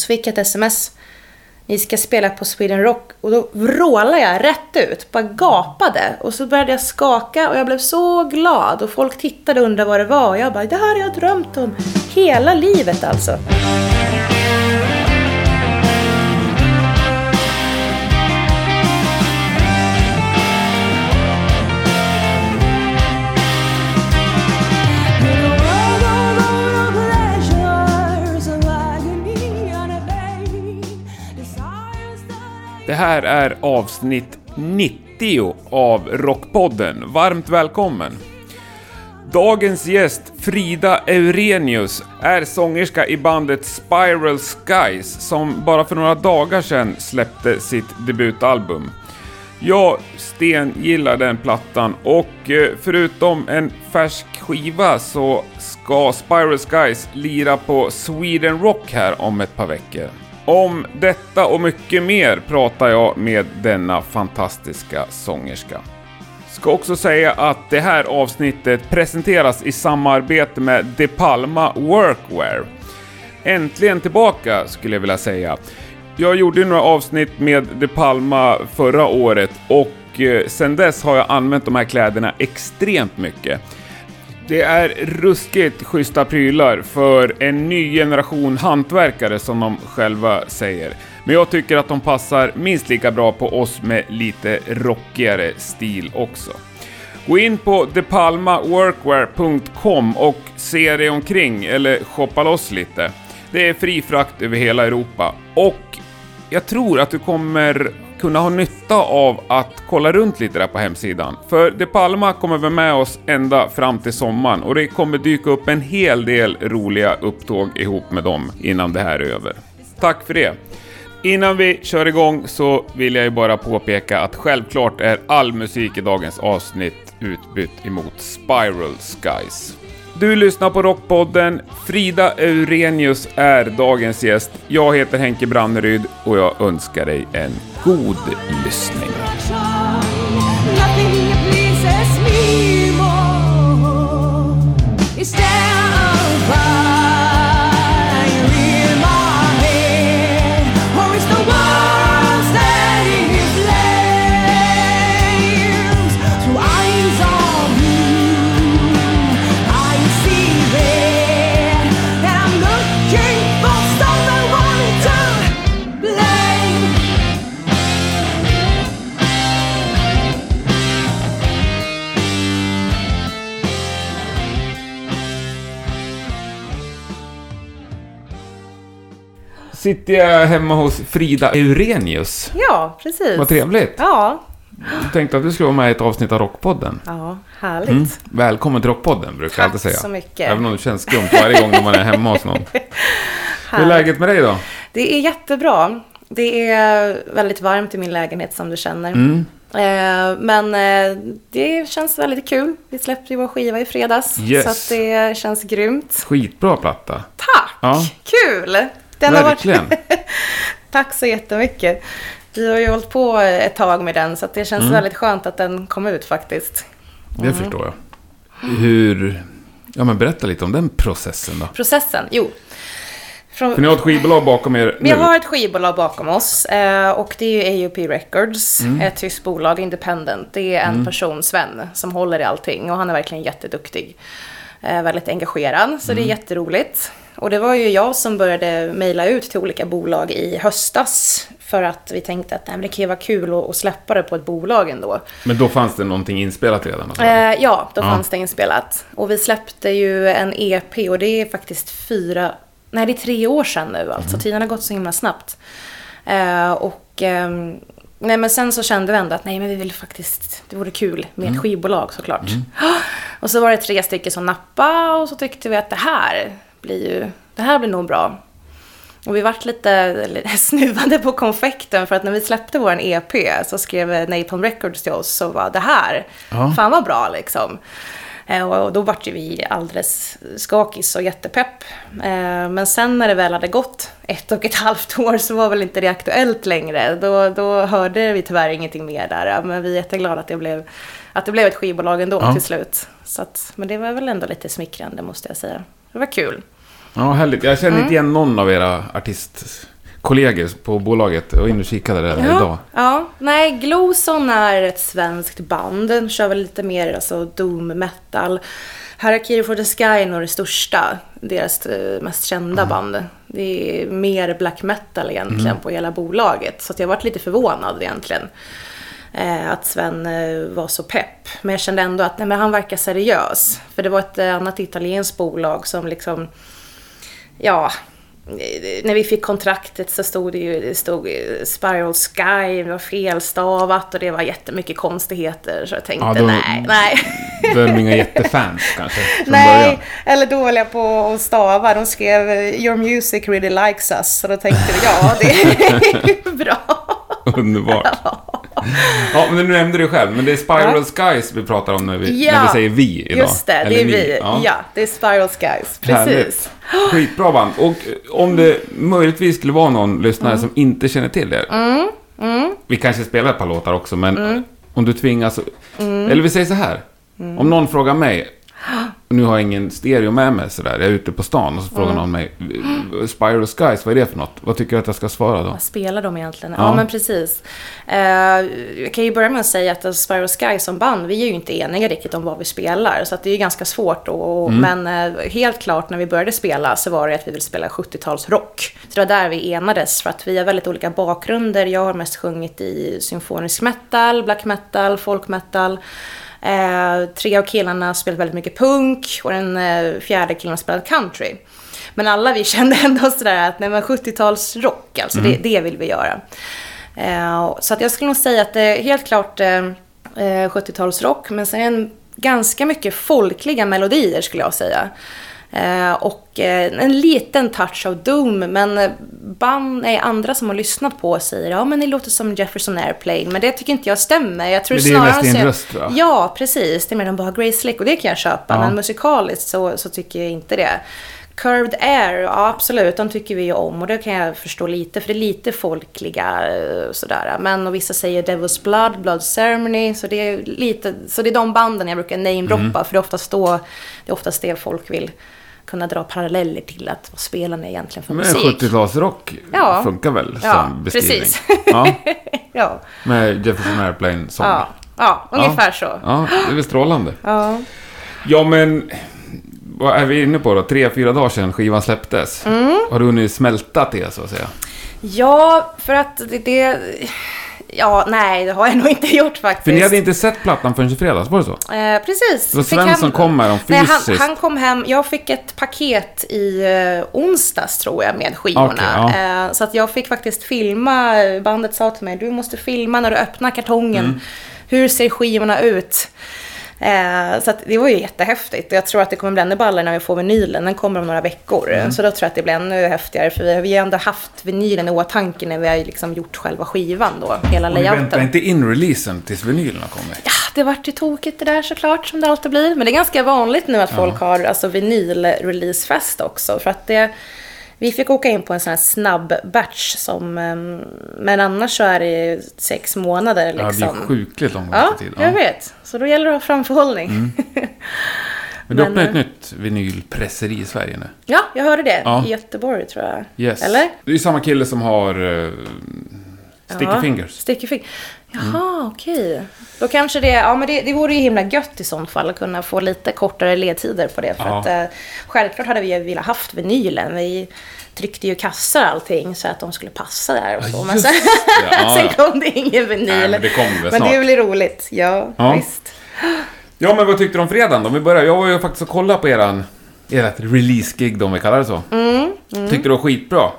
Så fick jag ett sms. Ni ska spela på Sweden Rock. Och då vrålade jag rätt ut. Bara gapade. Och så började jag skaka och jag blev så glad. Och folk tittade och undrade vad det var. Och jag bara, det här har jag drömt om hela livet alltså. Det här är avsnitt 90 av Rockpodden. Varmt välkommen! Dagens gäst, Frida Eurenius, är sångerska i bandet Spiral Skies som bara för några dagar sedan släppte sitt debutalbum. Jag sten gillar den plattan och eh, förutom en färsk skiva så ska Spiral Skies lira på Sweden Rock här om ett par veckor. Om detta och mycket mer pratar jag med denna fantastiska sångerska. Ska också säga att det här avsnittet presenteras i samarbete med De Palma Workwear. Äntligen tillbaka skulle jag vilja säga. Jag gjorde några avsnitt med De Palma förra året och sedan sen dess har jag använt de här kläderna extremt mycket. Det är ruskigt schyssta prylar för en ny generation hantverkare som de själva säger. Men jag tycker att de passar minst lika bra på oss med lite rockigare stil också. Gå in på depalmaworkwear.com och se dig omkring eller shoppa loss lite. Det är fri frakt över hela Europa och jag tror att du kommer kunna ha nytta av att kolla runt lite där på hemsidan. För De Palma kommer vi med oss ända fram till sommaren och det kommer dyka upp en hel del roliga upptåg ihop med dem innan det här är över. Tack för det! Innan vi kör igång så vill jag ju bara påpeka att självklart är all musik i dagens avsnitt utbytt emot Spiral Skies. Du lyssnar på Rockpodden. Frida Eurenius är dagens gäst. Jag heter Henke Branneryd och jag önskar dig en god lyssning. Sitter jag hemma hos Frida Eurenius. Ja, precis. Vad trevligt. Ja, Jag tänkte att du skulle vara med i ett avsnitt av Rockpodden. ja härligt. Mm. Välkommen till Rockpodden, brukar jag alltid Tack säga. så mycket. Även om det känns skumt varje gång när man är hemma hos någon. Hur är läget med dig då? Det är jättebra. Det är väldigt varmt i min lägenhet som du känner. Mm. Eh, men eh, det känns väldigt kul. Vi släppte ju vår skiva i fredags. Yes. Så att det känns grymt. Skitbra platta. Tack! Ja. Kul! Den Verkligen. Varit... Tack så jättemycket. Vi har ju hållit på ett tag med den så att det känns Mm. väldigt skönt att den kom ut faktiskt. Det förstår jag. Hur... Ja, men berätta lite om den processen då. Processen? Jo. Från... För ni har ett skivbolag bakom er Vi nu. har ett skivbolag bakom oss eh, och det är ju AUP Records, Mm. ett tyskt bolag, independent. Det är en person, Sven, som håller i allting och han är verkligen jätteduktig. Eh, väldigt engagerad, så Mm. det är jätteroligt. Och det var ju jag som började mejla ut till olika bolag i höstas för att vi tänkte att nej, det kan ju vara kul att, att släppa det på ett bolag ändå. Men då fanns det någonting inspelat redan? Alltså. Eh, ja, då Ja. fanns det inspelat. Och vi släppte ju en EP och det är faktiskt fyra, nej det är tre år sedan nu alltså. Tiden har gått så himla snabbt. Eh, och ehm, nej men sen så kände vi ändå att nej men vi vill faktiskt, det vore kul med ett skivbolag såklart. Och så var det tre stycken som nappade och så tyckte vi att det här blir ju, det här blir nog bra. Och vi vart lite, snuvade på konfekten för att när vi släppte vår EP så skrev Napalm Records till oss och var det här, Ja. fan vad bra liksom. Eh, Och då vart ju vi alldeles skakis och jättepepp. Eh, Men sen när det väl hade gått ett och ett halvt år så var väl inte det aktuellt längre. Då, då hörde vi tyvärr ingenting mer där. Men vi är jätteglada att det blev, att det blev ett skivbolag ändå Ja. till slut. Så att, men det var väl ändå lite smickrande måste jag säga. Det var kul. Ja, härligt. Jag känner Mm. inte igen någon av era artistkollegor på bolaget. Jag var inne och kikade där idag. ja. Nej, Glowson är ett svenskt band. Den kör väl lite mer alltså, doom metal. Harakiri for the Sky är nog det största, deras eh, mest kända band. Det är mer black metal egentligen på hela bolaget. Så jag varit lite förvånad egentligen. Eh, att Sven eh, var så pepp. Men jag kände ändå att nej, men han verkar seriös. För det var ett eh, annat italienskt bolag som liksom ja, när vi fick kontraktet så stod det ju det stod Spiral Sky, det var felstavat och det var jättemycket konstigheter. Så jag tänkte Ja, då- nej, nej. Då är de inga jättefans kanske. Nej, början. eller dåliga på att stava. De skrev “Your music really likes us”. Så då tänkte jag, ja, det är bra. Underbart. Ja, men nu nämnde du själv, men det är Spiral Skies vi pratar om när vi, när vi säger vi idag. Just det, Eller det är ni. vi. Ja. det är Spiral Skies. Precis. Härligt. Skitbra band. Och eh, om det möjligtvis skulle vara någon lyssnare som inte känner till er. Mm, Vi kanske spelar ett par låtar också, men om du tvingas... Mm. Eller vi säger så här. Om någon frågar mig, och nu har jag ingen stereo med mig sådär, jag är ute på stan och så frågar någon mig, Spiral Skies, vad är det för något? Vad tycker du att jag ska svara då? Vad spelar de egentligen? Ja. Ja, men precis. Eh, jag kan ju börja med att säga att Spiral Sky som band, vi är ju inte eniga riktigt om vad vi spelar. Så att det är ganska svårt. Och, Men eh, helt klart när vi började spela så var det att vi ville spela 70-talsrock. Så det var där vi enades för att vi har väldigt olika bakgrunder. Jag har mest sjungit i symfonisk metal, black metal, folk metal. Eh, tre av killarna spelat väldigt mycket punk och den eh, fjärde killen spelat country. Men alla vi kände ändå sådär att nej men 70-talsrock, alltså det, det vill vi göra. Eh, så att jag skulle nog säga att det är helt klart eh, eh, 70-talsrock, men sen en, ganska mycket folkliga melodier skulle jag säga. Eh, och eh, en liten touch av Doom, men eh, band, nej, andra som har lyssnat på säger ja men det låter som Jefferson Airplane, men det tycker inte jag stämmer. Jag tror Men det är mest din röst, va? Ja, precis. Det är mer de bara Grace Slick och det kan jag köpa, Ja. men musikaliskt så, så tycker jag inte det. Curved Air, ja absolut, de tycker vi ju om och det kan jag förstå lite, för det är lite folkliga sådär. Men och vissa säger Devil's Blood, Blood Ceremony, så det är lite, så det är de banden jag brukar namedroppa, Mm. för det är oftast då, det är oftast det folk vill kunna dra paralleller till att vad spelarna egentligen för Men musik. 70-talsrock Ja. funkar väl Ja, som beskrivning? precis. Ja, Ja, med Jefferson Airplane-sång. ja, ja, ungefär så. Ja, det är väl strålande. Ja. Ja, men... Vad är vi inne på då? Tre, fyra dagar sedan skivan släpptes. Mm. Har du hunnit smälta det, så att säga? Ja, för att det, det... Ja, nej, det har jag nog inte gjort faktiskt. För ni hade inte sett plattan förrän i fredags, var det så? Eh, precis. Det var Fick Sven som kom med dem Nej, han, fysiskt. han kom hem. Jag fick ett paket i eh, onsdags tror jag med skivorna. Okej, eh, så att jag fick faktiskt filma. Bandet sa till mig, du måste filma när du öppnar kartongen. Mm. Hur ser skivorna ut? Eh, så det var ju jättehäftigt. Och Jag tror att det kommer bli ännu ballare när vi får vinylen. Den kommer om några veckor. Mm. Så då tror jag att det blir ännu häftigare. För vi har ju ändå haft vinylen i åtanke när vi har liksom gjort själva skivan då. Hela Och ni väntar layouten. inte in releasen tills vinylen har kommit? Ja, det vart ju tokigt det där såklart, som det alltid blir. Men det är ganska vanligt nu att folk har alltså, vinyl-releasefest också. För att det, vi fick åka in på en sån här snabb batch som... ehm, Men annars så är det sex månader Ja, det är liksom. sjukligt lång Ja, tid. jag vet. Så då gäller det att ha framförhållning. Mm. Men du öppnar ett eh, nytt vinylpresseri i Sverige nu. ja, jag hörde det. Ja. I Göteborg tror jag. Yes. Eller? Det är ju samma kille som har uh, Sticky Ja, Fingers. Sticky Fingers. Mm. Jaha, okej. Då kanske det, ja men det, det vore ju himla gött i sånt fall att kunna få lite kortare ledtider på det. För Ja. att eh, självklart hade vi ju velat haft vinylen. Vi tryckte ju kassar och allting så att de skulle passa där och så. Men just sen, det. Ja, sen ja. kom det ingen vinyl. Nej, men det kommer väl Men snart. det blir roligt, ja, Ja. visst. Ja, men vad tyckte du om fredagen då? Om vi börjar. Jag var ju faktiskt och kollade på eran, ert release-gig då, om vi kallar det så. Tyckte det var skitbra.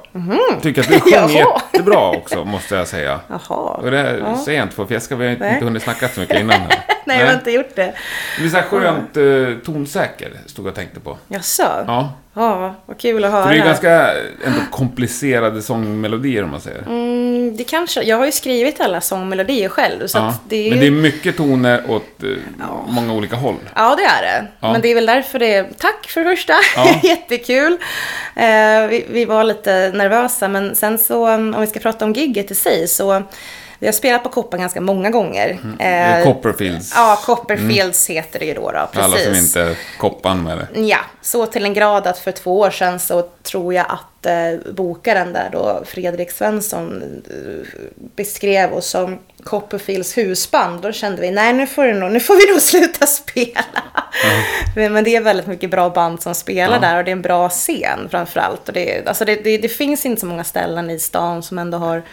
Tycker att du sjöng Mm, jättebra också, måste jag säga. Jaha. Och det säger jag inte för fjäska, vi har inte Nej. hunnit snacka så mycket innan. Här. Nej, jag har inte gjort det. Det är så här skönt uh, tonsäker, stod jag och tänkte på. Jaså? Ja. Ja, vad kul att höra. För det är ganska ändå komplicerade sångmelodier om man säger. Mm, det kanske, jag har ju skrivit alla sångmelodier själv. Så Ja. det ju... Men det är mycket toner åt eh, många olika håll. Ja, det är det. Ja. Men det är väl därför det är... Tack för det första. Ja. Jättekul. Eh, vi, vi var lite nervösa, men sen så, om vi ska prata om gigget i sig, så Vi har spelat på Koppan ganska många gånger. Eh, Eh, Copperfields. Ja, Copperfields heter det ju då. då precis. Alla som inte är koppan med det. Ja, så till en grad att för två år sedan så tror jag att eh, bokaren där då, Fredrik Svensson, eh, beskrev oss som Copperfields husband. Då kände vi, nej nu får, det nog, nu får vi nog sluta spela. Men, men det är väldigt mycket bra band som spelar Ja. där och det är en bra scen framförallt. Och det, alltså det, det, det finns inte så många ställen i stan som ändå har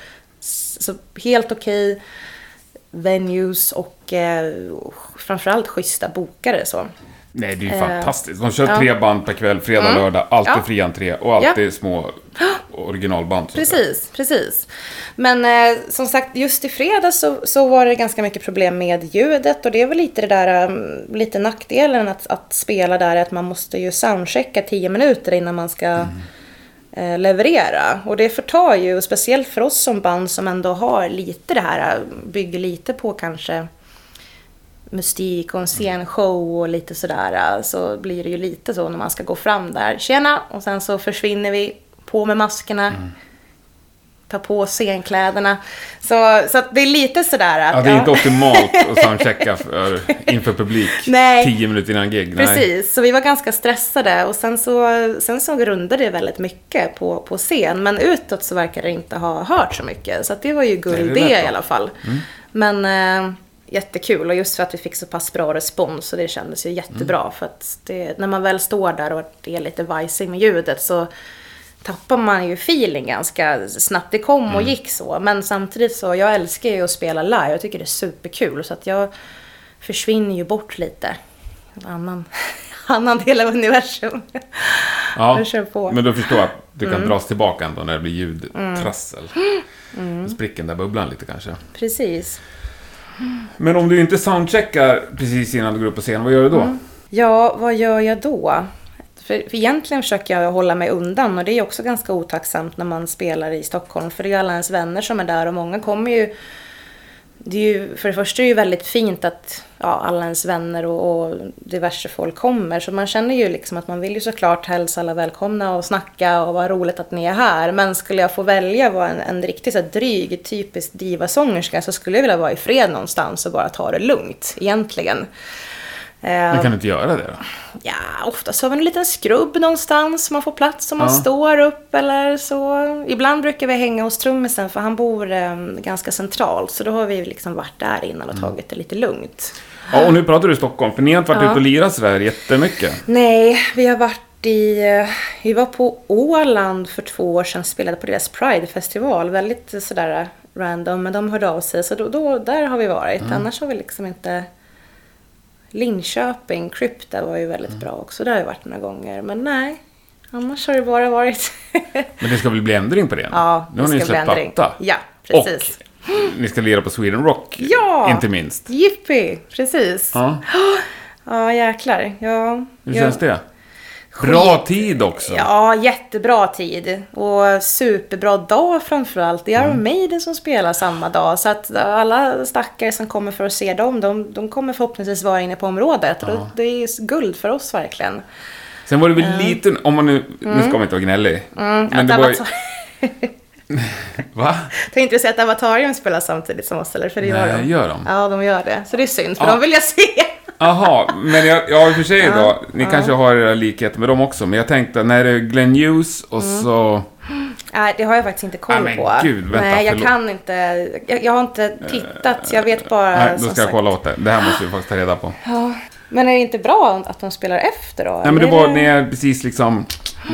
så helt okej venues och eh, framförallt schyssta bokare. Så. Nej, det är ju Eh, fantastiskt. De kör ja. Mm. tre band per kväll, fredag, lördag, alltid Ja. fri entré och alltid små originalband. Precis, precis. Men eh, som sagt, just i fredags så, så var det ganska mycket problem med ljudet och det är väl lite det där, um, lite nackdelen att, att spela där, att man måste ju soundchecka 10 minuter innan man ska eh, Eh, leverera. Och det förtar ju, speciellt för oss som band som ändå har lite det här, bygger lite på kanske mystik och en scenshow och lite sådär. Så blir det ju lite så när man ska gå fram där. Tjena! Och sen så försvinner vi. På med maskerna. Mm. Ta på scenkläderna. Så, så det är lite sådär att... Ja, det är inte optimalt att soundchecka för, inför publik Nej. tio minuter innan gig. Nej. Precis, så vi var ganska stressade och sen så, sen så rundade det väldigt mycket på, på scen. Men utåt så verkar det inte ha hört så mycket. Så det var ju guld det i alla fall. Men eh, jättekul och just för att vi fick så pass bra respons så det kändes ju jättebra. För att det, när man väl står där och det är lite vajsing med ljudet så tappar man ju feeling ganska snabbt. Det kom och gick så. Men samtidigt så, jag älskar ju att spela live. Jag tycker det är superkul. Så att jag försvinner ju bort lite. En annan, annan del av universum. Ja. Mm. men då förstår jag att du kan dras tillbaka ändå när det blir ljudtrassel. Mm. Spricker den där bubblan lite kanske. Precis. Men om du inte soundcheckar precis innan du går upp på scen, vad gör du då? Mm. Ja, vad gör jag då? För, för egentligen försöker jag hålla mig undan och det är också ganska otacksamt när man spelar i Stockholm. För det är ju alla ens vänner som är där och många kommer ju... Det är ju, för det första är det ju väldigt fint att ja, alla ens vänner och, och diverse folk kommer. Så man känner ju liksom att man vill ju såklart hälsa alla välkomna och snacka och vad roligt att ni är här. Men skulle jag få välja vara en, en riktigt så dryg, typisk divasångerska så skulle jag vilja vara i fred någonstans och bara ta det lugnt egentligen. Eh, Men kan du inte göra det då? Ja, oftast har vi en liten skrubb någonstans. Man får plats om man Ja. står upp eller så. Ibland brukar vi hänga hos trummisen för han bor eh, ganska centralt. Så då har vi liksom varit där innan och Mm. tagit det lite lugnt. Ja, och nu pratar du Stockholm, för ni har inte varit Ja. ute och lirat sådär jättemycket. Nej, vi har varit i... eh, Vi var på Åland för två år sedan och spelade på deras Pride-festival. Väldigt eh, sådär random, men de hörde av sig. Så då, då, där har vi varit. Mm. Annars har vi liksom inte... Linköping, Krypta var ju väldigt Mm. bra också. Där har vi varit några gånger. Men nej, annars har det bara varit... Men det ska väl bli ändring på det? ja, nu har det ni ska bli släppt ändring. platta. Ja, precis. Och ni ska lira på Sweden Rock, Ja! inte minst. Jippi, precis. Ja, Ja, jäklar. Ja, hur ja. känns det? Bra tid också. Ja, jättebra tid. Och superbra dag framförallt. Det är Iron Maiden som spelar samma dag. Så att alla stackare som kommer för att se dem, de, de kommer förhoppningsvis vara inne på området. Och det är guld för oss verkligen. Sen var det väl lite, om man nu, nu ska man inte vara gnällig. Men att det var ju, va? Tänkte du säga att Avatarium spelar samtidigt som oss, eller? För det gör Nej, de. gör de? Ja, de gör det. Så det är synd, för Ja. de vill jag se. Jaha, men jag, ja i och för sig då, ni kanske har era likheter med dem också, men jag tänkte när det är Glenn Hughes och Mm. så... Nej, det har jag faktiskt inte koll Ja, men på. gud, vänta, Nej, jag förlåt. kan inte. Jag, jag har inte tittat. Jag vet bara... Nej, då som ska jag sagt- kolla åt det. Det här måste vi faktiskt ta reda på. Ja. Men är det inte bra att de spelar efter då? Nej men det Eller var när precis liksom,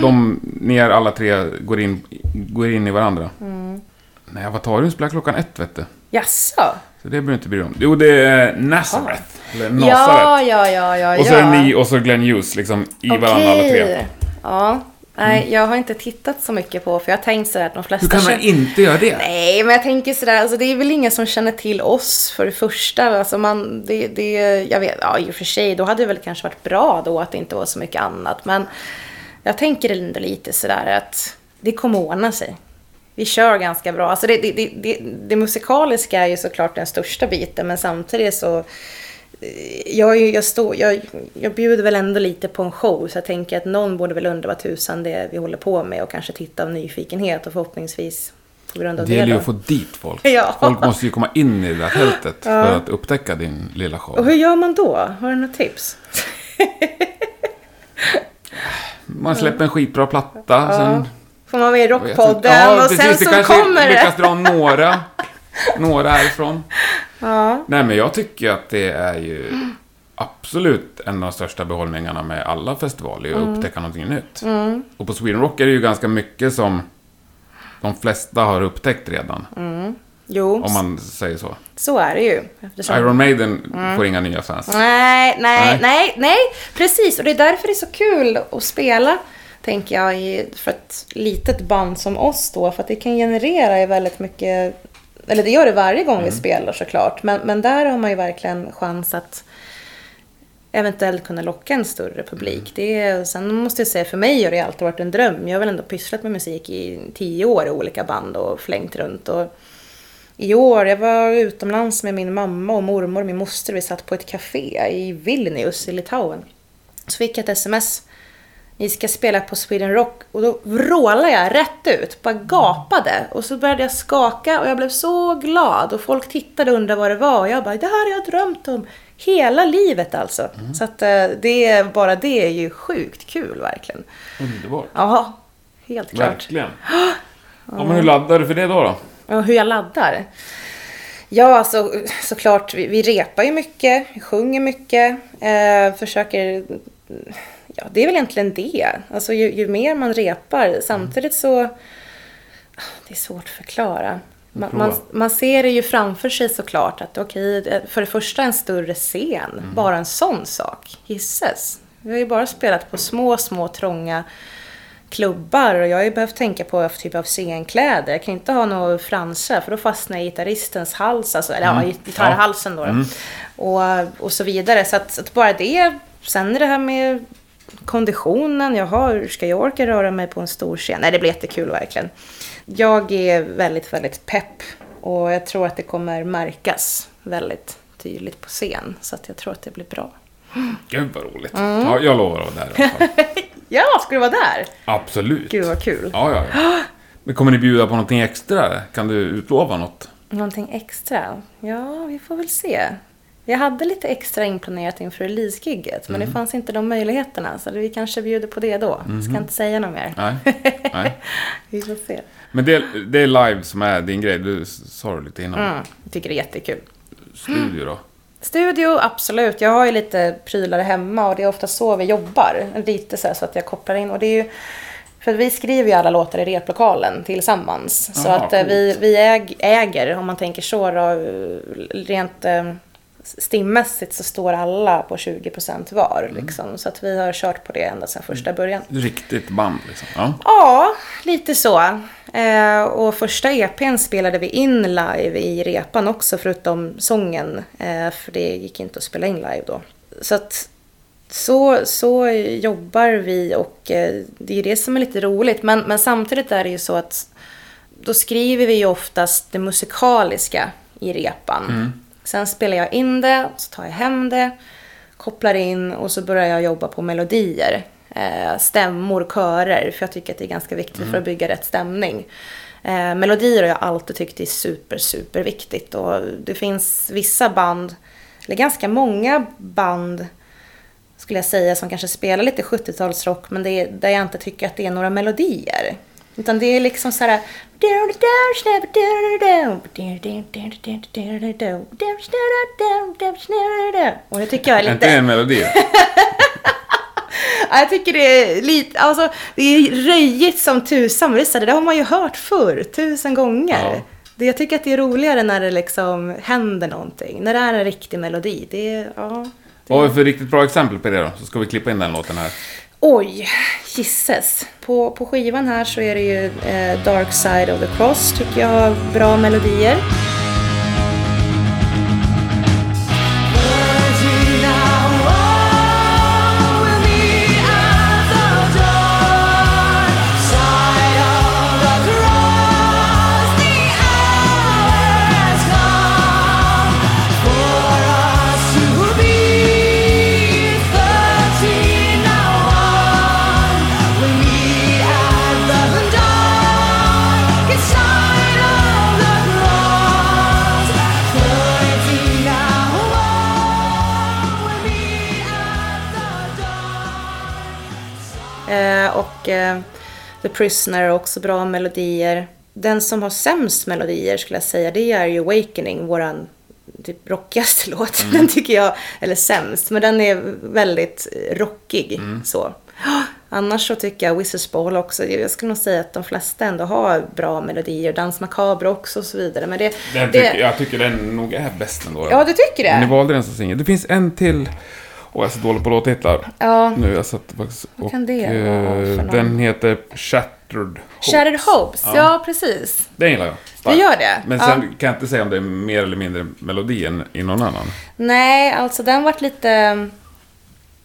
de, när alla tre går in, går in i varandra. Mm. Nej, Avatarium spelar klockan ett vet du. Jaså? Så det behöver du inte bry dig om. Jo, det är Nazareth. Eller Ja, Nazaret. ja, ja, ja. och så är ja. det ni och så Glenn Hughes liksom i varandra alla tre. Okej. Ja. Nej, jag har inte tittat så mycket på för jag har tänkt sådär att de flesta Hur kan man känner- inte göra det? Nej, men jag tänker sådär, alltså det är väl ingen som känner till oss för det första. Alltså man, det, det, jag vet, ja i och för sig, då hade det väl kanske varit bra då att det inte var så mycket annat. Men jag tänker ändå lite sådär att det kommer ordna sig. Vi kör ganska bra. Alltså det, det, det, det, musikaliska är ju såklart den största biten, men samtidigt så eh, jag, jag, står, jag, jag bjuder väl ändå lite på en show, så jag tänker att någon borde väl undra vad tusan det är vi håller på med och kanske titta av nyfikenhet och förhoppningsvis på grund av Det det. gäller ju att få dit folk. Ja. Folk måste ju komma in i det där tältet för att upptäcka din lilla show. Och hur gör man då? Har du några tips? Man släpper en skitbra platta, sen... Får man med i. Rockpodden och sen det så kanske kommer lyckas det. dra några, några härifrån. Ja. Nej, men jag tycker att det är ju absolut en av de största behållningarna med alla festivaler, Mm. att upptäcka någonting nytt. Och på Sweden Rock är det ju ganska mycket som de flesta har upptäckt redan, Jo, om man säger så. så är det ju. Eftersom... Iron Maiden får inga nya fans. Nej, nej, Nej. nej, nej, precis. Och det är därför det är så kul att spela, tänker jag, i, för ett litet band som oss då. För att det kan generera väldigt mycket, eller det gör det varje gång vi spelar såklart. Men, men där har man ju verkligen chans att eventuellt kunna locka en större publik. Det är, sen måste jag säga, för mig har det alltid varit en dröm. Jag har väl ändå pysslat med musik i tio år i olika band och flängt runt. Och i år, jag var utomlands med min mamma och mormor och min moster. Vi satt på ett café i Vilnius i Litauen. Så fick jag ett sms. Ni ska spela på Sweden Rock. Och då vrålade jag rätt ut, bara gapade. Och så började jag skaka och jag blev så glad. Och folk tittade och undrade vad det var. Och jag bara, det här har jag drömt om hela livet alltså. Så att eh, det, bara det är ju sjukt kul verkligen. Underbart. Ja, helt klart. Verkligen. Ja, men hur laddar du för det då? då? Och hur jag laddar? Ja, alltså såklart, vi, vi repar ju mycket, sjunger mycket, eh, försöker... Ja, det är väl egentligen det. Alltså ju, ju mer man repar, samtidigt så... Det är svårt att förklara. Man, man, man ser det ju framför sig såklart att okej, för det första en större scen, bara en sån sak, gisses. Vi har ju bara spelat på små, små trånga klubbar och jag har ju behövt tänka på typ av scenkläder. Jag kan inte ha några fransar för då fastnar jag i gitarristens hals, alltså, eller ja, gitarrhalsen då. då. Och, och så vidare. Så att, att bara det. Sen är det här med konditionen. Jaha, hur ska jag orka röra mig på en stor scen? Nej, det blir jättekul verkligen. Jag är väldigt, väldigt pepp och jag tror att det kommer märkas väldigt tydligt på scen. Så att jag tror att det blir bra. Gud vad roligt. Mm. Ja, jag lovar att vara där i alla fall. Ja, ska du vara där? Absolut. Gud vad kul. Ja, ja, ja. Men kommer ni bjuda på någonting extra? Kan du utlova något? Någonting extra? Ja, vi får väl se. Jag hade lite extra inplanerat inför releasegigget, men det fanns inte de möjligheterna. Så vi kanske bjuder på det då. Ska inte säga något mer. Nej. Nej. Vi får se. Men det, det är live som är din grej. Du sa det lite innan. Mm, jag tycker det är jättekul. Studio då? Studio, absolut. Jag har ju lite prylar hemma och det är ofta så vi jobbar. Lite så, så att jag kopplar in. Och det är ju, för vi skriver ju alla låtar i replokalen tillsammans. Så Aha, att eh, vi, vi äg, äger, om man tänker så då, rent eh, stimmässigt så står alla på 20% var. Liksom. Så att vi har kört på det ända sedan första början. Riktigt band liksom. Ja. Ja, lite så. Eh, och första EPn spelade vi in live i repan också, förutom sången. Eh, för det gick inte att spela in live då. Så att så, så jobbar vi och eh, det är det som är lite roligt. Men, men samtidigt är det ju så att då skriver vi ju oftast det musikaliska i repan. Sen spelar jag in det, så tar jag hem det, kopplar in och så börjar jag jobba på melodier. Eh, stämmor, körer, för jag tycker att det är ganska viktigt för att bygga rätt stämning. Eh, melodier har jag alltid tyckt är super, super viktigt. Och det finns vissa band, eller ganska många band skulle jag säga, som kanske spelar lite 70-talsrock, men det är, där jag inte tycker att det är några melodier. Utan det är liksom så här... Och det tycker jag är Är inte det lite... en melodi? Ja, Jag tycker det är lite... Alltså, det är röjigt som tusan. Det, det där har man ju hört förr, tusen gånger. Ja. Det, jag tycker att det är roligare när det liksom händer någonting. När det är en riktig melodi. Det är... Ja, Vad har vi för riktigt bra exempel på det då? Så ska vi klippa in den låten här. Oj, gisses. På, på skivan här så är det ju eh, Dark Side of the Cross tycker jag har bra melodier. The Prisoner har också bra melodier. Den som har sämst melodier skulle jag säga, det är ju Awakening, våran typ rockigaste låt. Mm. Den tycker jag, eller sämst, men den är väldigt rockig Mm. så. Annars så tycker jag Wizards Ball också, jag skulle nog säga att de flesta ändå har bra melodier. Dans Macabre också och så vidare. Men det, Den det, tycker, jag tycker den nog är bäst ändå. Ja, du tycker det? Men Ni valde den som singel. Det finns en till. Åh, jag är så dålig på låttitlar. Ja. Nu, jag satt faktiskt Vad och, kan det eh? Den heter Shattered Hopes. Shattered Hopes, ja. precis. Den gillar jag. Du starkt. gör det? Men Ja. sen kan jag inte säga om det är mer eller mindre melodi än i någon annan. Nej, alltså den vart lite...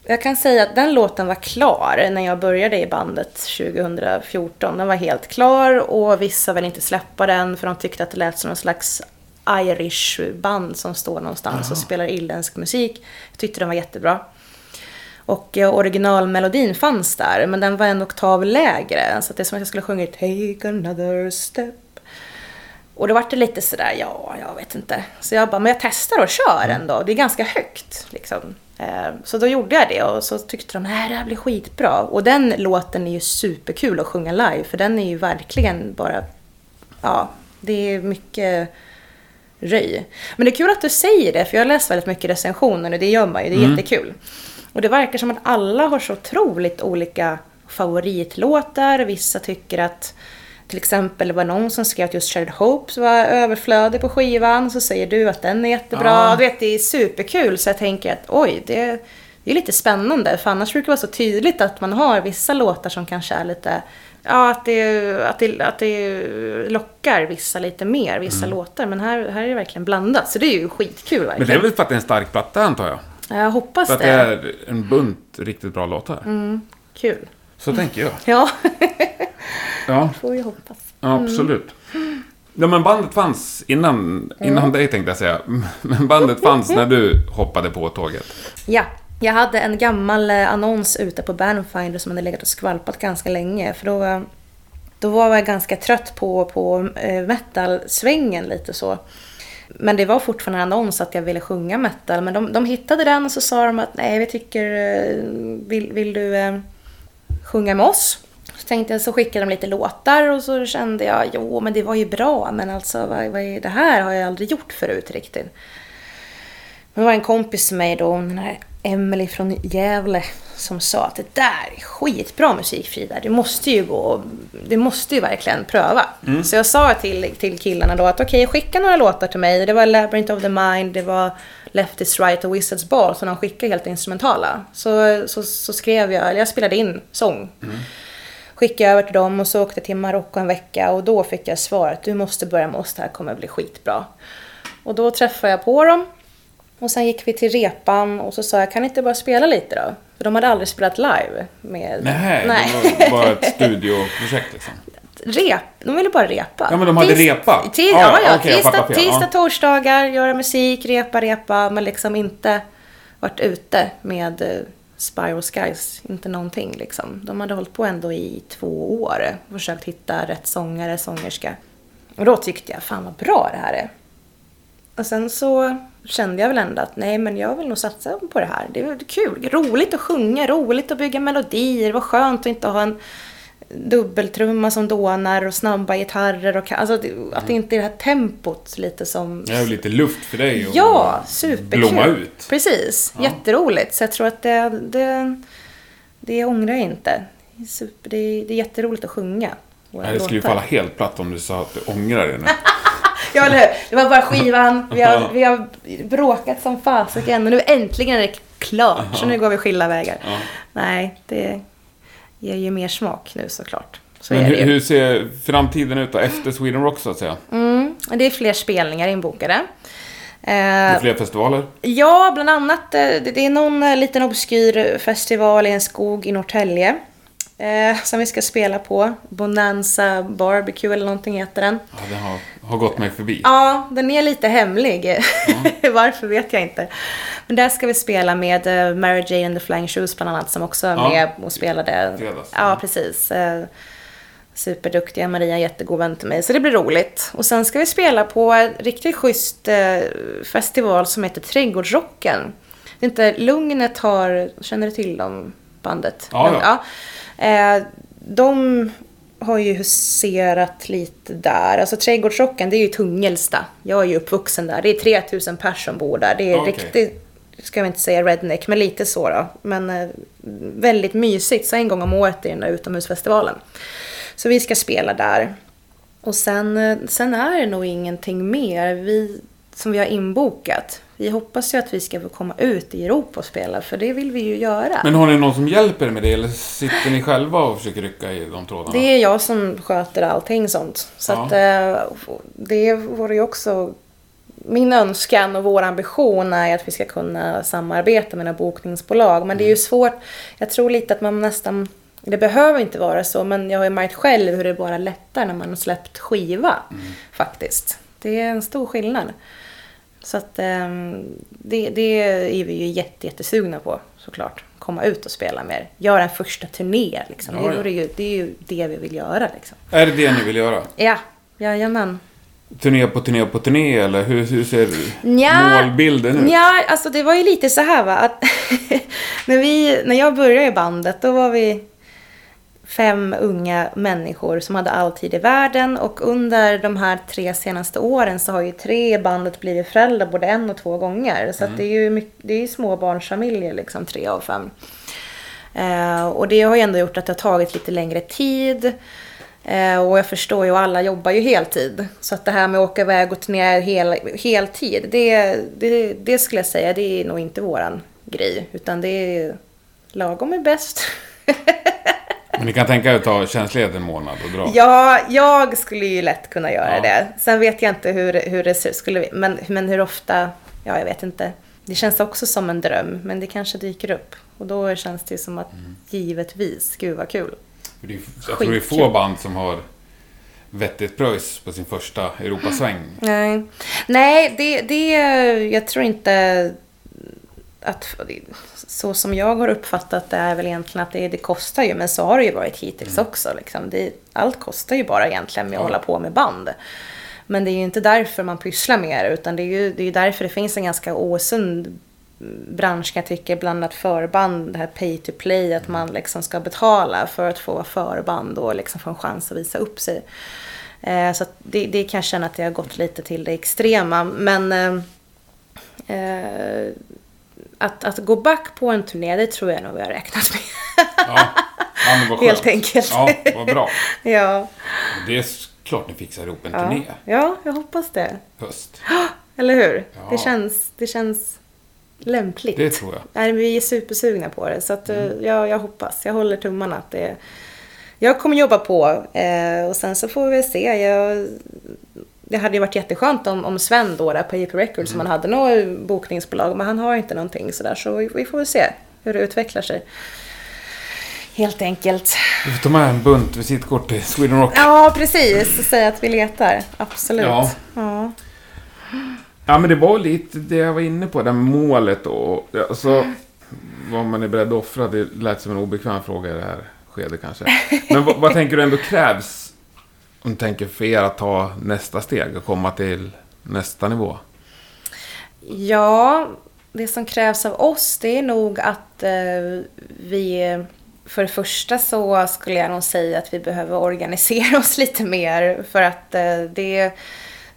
Jag kan säga att den låten var klar när jag började i bandet 2014. Den var helt klar och vissa vill inte släppa den för de tyckte att det lät som någon slags Irish band som står någonstans och spelar irländsk musik. Jag tyckte den var jättebra. Och eh, originalmelodin fanns där, men den var en oktav lägre. Så det är som att jag skulle sjunga Take another step. Och då var det lite sådär, ja, jag vet inte. Så jag bara, men jag testar och kör ändå. Det är ganska högt liksom. Eh, Så då gjorde jag det och så tyckte de, nej det här blir skitbra. Och den låten är ju superkul att sjunga live, för den är ju verkligen bara, ja, det är mycket röj. Men det är kul att du säger det, för jag läser väldigt mycket recensioner och det gör man ju, det är jättekul. Och det verkar som att alla har så otroligt olika favoritlåtar. Vissa tycker att till exempel det var någon som skrev att just Shattered Hopes var överflödig på skivan. Så säger du att den är jättebra. Ja. Du vet, det är superkul. Så jag tänker att oj, det, det är lite spännande. För annars brukar det vara så tydligt att man har vissa låtar som kanske är lite... Ja, att det, att det, att det lockar vissa lite mer, vissa låtar. Men här, här är det verkligen blandat. Så det är ju skitkul Men verkligen. det är väl för att det är en stark platta antar jag? Jag hoppas För att det. det är en bunt riktigt bra låtar. Kul. Så tänker jag. Ja, Ja, får vi hoppas. ja absolut. Ja, men bandet fanns innan, innan dig tänkte jag säga. Men bandet fanns när du hoppade på tåget. Ja, jag hade en gammal eh, annons ute på Bandfinder som hade legat och skvalpat ganska länge. För då, då var jag ganska trött på, på eh, metal-svängen lite så. Men det var fortfarande en annons att jag ville sjunga metal. Men de, de hittade den och så sa de att nej, vi tycker, eh, vill, vill du eh, sjunga med oss? Så tänkte jag, så skickade de lite låtar och så kände jag, jo men det var ju bra, men alltså vad, vad är det här har jag aldrig gjort förut riktigt. Men det var en kompis till mig då, den här Emily från Gävle, som sa att det där är skitbra musik Frida. Du måste ju gå, du måste ju verkligen pröva. Så jag sa till, till killarna då att okej, skicka några låtar till mig. Det var Labyrinth of the Mind, det var Left is Right och Wizards Ball, så de skickade helt instrumentala. Så, så, så skrev jag, eller jag spelade in sång. Skickade över till dem och så åkte jag till Marocko en vecka och då fick jag svaret du måste börja med oss, det här kommer bli skitbra. Och då träffade jag på dem och sen gick vi till repan och så sa jag, kan inte bara spela lite då? För de hade aldrig spelat live. Med... Nej, Nej. det var bara ett studioprojekt liksom. Rep. De ville bara repa. Ja, men de hade repa? Tis... Ah, ja, ja, jag tisdag, tisdag, Ja. torsdagar, göra musik, repa, repa. Men liksom inte varit ute med eh, Spiral Skies. Inte någonting liksom. De hade hållit på ändå i två år. Försökt hitta rätt sångare, sångerska. Och då tyckte jag, fan vad bra det här är. Och sen så kände jag väl ändå att nej men jag vill nog satsa på det här. Det är kul, roligt att sjunga, roligt att bygga melodier. Det var skönt att inte ha en dubbeltrumma som dånar och snabba gitarrer. Och, alltså, det- att det inte är det här tempot lite som... Det är lite luft för dig att Ja, superkul. blomma ut. Precis, jätteroligt. Så jag tror att det, det, det ångrar jag inte. Det är, super, det, är, det är jätteroligt att sjunga. Nej, det skulle ju falla helt platt om du sa att du ångrar dig nu. Ja, eller hur? Det var bara skivan. Vi har, vi har bråkat som fasiken och nu äntligen är det klart. Så nu går vi skilda vägar. Nej, det ger ju mer smak nu såklart. Så Men hur, hur ser framtiden ut då, efter Sweden Rock så att säga? Mm, det är fler spelningar inbokade. Eh, fler festivaler? ja, bland annat. eh, Det det är någon eh, liten obskyr festival i en skog i Norrtälje. Eh, som vi ska spela på. Bonanza Barbecue eller någonting heter den. Ja, det har, har gått mig förbi. Ja, den är lite hemlig. Varför vet jag inte. Men där ska vi spela med eh, Mary J and the Flying Shoes bland annat som också är Ja. med och spelade. Fredags. Ja, precis. Eh, Superduktiga Maria, jättegod vän till mig. Så det blir roligt. Och sen ska vi spela på en riktigt schysst eh, festival som heter Trädgårdsrocken. Det är inte Lugnet har, känner du till dem bandet? Ja, ja. ja. Eh, de har ju huserat lite där. Alltså Trädgårdsrocken, det är ju Tungelsta. Jag är ju uppvuxen där. Det är 3000 personer som bor där. Det är Okej. riktigt, ska vi inte säga redneck, men lite så då. Men eh, väldigt mysigt. Så en gång om året är den där utomhusfestivalen. Så vi ska spela där. Och sen, eh, sen är det nog ingenting mer vi, som vi har inbokat. Vi hoppas ju att vi ska få komma ut i Europa och spela, för det vill vi ju göra. Men har ni någon som hjälper er med det eller sitter ni själva och försöker rycka i de trådarna? Det är jag som sköter allting sånt. Så Ja. att, eh, det vore ju också... Min önskan och vår ambition är att vi ska kunna samarbeta med några bokningsbolag. Men det är Mm. ju svårt. Jag tror lite att man nästan... Det behöver inte vara så, men jag har ju märkt själv hur det bara lättar när man har släppt skiva. Mm. Faktiskt. Det är en stor skillnad. Så att ehm, det, det är vi ju jätte, jättesugna på såklart. Komma ut och spela mer. Göra en första turné liksom. Ja, det, ja. vore ju, det är ju det vi vill göra liksom. Är det det ni vill göra? Ja, jajamän. Turné på turné på turné eller hur, hur ser Nja, målbilden ut? Ja, alltså det var ju lite så här va. Att när, vi, när jag började i bandet då var vi fem unga människor som hade all tid i världen och under de här tre senaste åren så har ju tre i bandet blivit föräldrar både en och två gånger. Så att det är ju mycket, det är ju småbarnsfamiljer liksom, tre av fem. Eh, och det har ju ändå gjort att det har tagit lite längre tid. Eh, och jag förstår ju, alla jobbar ju heltid. Så att det här med att åka iväg och turnera hel, heltid, det, det, det skulle jag säga, det är nog inte våran grej. Utan det är lagom är bäst. Men Ni kan tänka er att ta tjänstledigt en månad och dra? Ja, jag skulle ju lätt kunna göra Ja. det. Sen vet jag inte hur, hur det skulle... Men, men hur ofta? Ja, jag vet inte. Det känns också som en dröm, men det kanske dyker upp. Och då känns det ju som att Mm. givetvis, gud vad kul. Det är, jag tror det är få band som har vettigt pröjs på sin första Europasväng. Nej, Nej det, det, jag tror inte att så som jag har uppfattat det är väl egentligen att det, det kostar ju, men så har det ju varit hittills också. Liksom. Det, allt kostar ju bara egentligen med att Ja. hålla på med band. Men det är ju inte därför man pysslar med det, utan det är ju det är därför det finns en ganska osund bransch kan jag tycka, blandat förband, det här pay to play, att man liksom ska betala för att få vara förband och liksom få en chans att visa upp sig. Eh, så det, det kan jag känna att det har gått lite till det extrema. Men eh, eh, att, att gå back på en turné, det tror jag nog vi har räknat med. Ja, ja men vad skönt. Helt enkelt. Ja, vad bra. ja, Det är klart ni fixar ihop en ja. turné. ja, jag hoppas det. Höst. Eller hur? Ja. Det, känns, det känns lämpligt. Det tror jag. Nej, vi är supersugna på det. Så att, Mm. eh, jag, jag hoppas. Jag håller tummarna att det... Jag kommer jobba på eh, och sen så får vi se. Jag, det hade ju varit jätteskönt om, om Sven då där på JP Records, Mm. som han hade något bokningsbolag, men han har inte någonting sådär. Så vi, vi får väl se hur det utvecklar sig. Helt enkelt. Du får ta med en bunt visitkort till Sweden Rock. Ja, precis. Och säga att vi letar. Absolut. Ja. ja. Ja, men det var lite det jag var inne på, det här med målet och alltså, vad man är beredd att offra. Det lät som en obekväm fråga i det här skedet kanske. Men vad, vad tänker du ändå krävs, om tänker för er att ta nästa steg och komma till nästa nivå? Ja, det som krävs av oss det är nog att eh, vi... För det första så skulle jag nog säga att vi behöver organisera oss lite mer för att eh, det,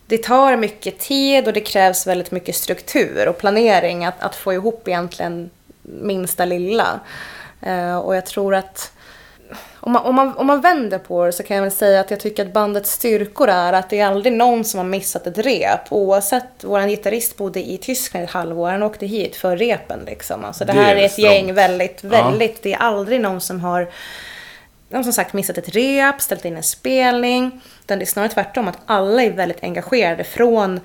det tar mycket tid och det krävs väldigt mycket struktur och planering att, att få ihop egentligen minsta lilla. Eh, och jag tror att om man, om, man, om man vänder på det så kan jag väl säga att jag tycker att bandets styrkor är att det är aldrig någon som har missat ett rep. Oavsett, vår gitarrist bodde i Tyskland ett halvår, han åkte hit för repen liksom. Alltså det, Det här är ett strångt. gäng väldigt, Ja. väldigt, det är aldrig någon som har de som sagt missat ett rep, ställt in en spelning. Utan det är snarare tvärtom att alla är väldigt engagerade från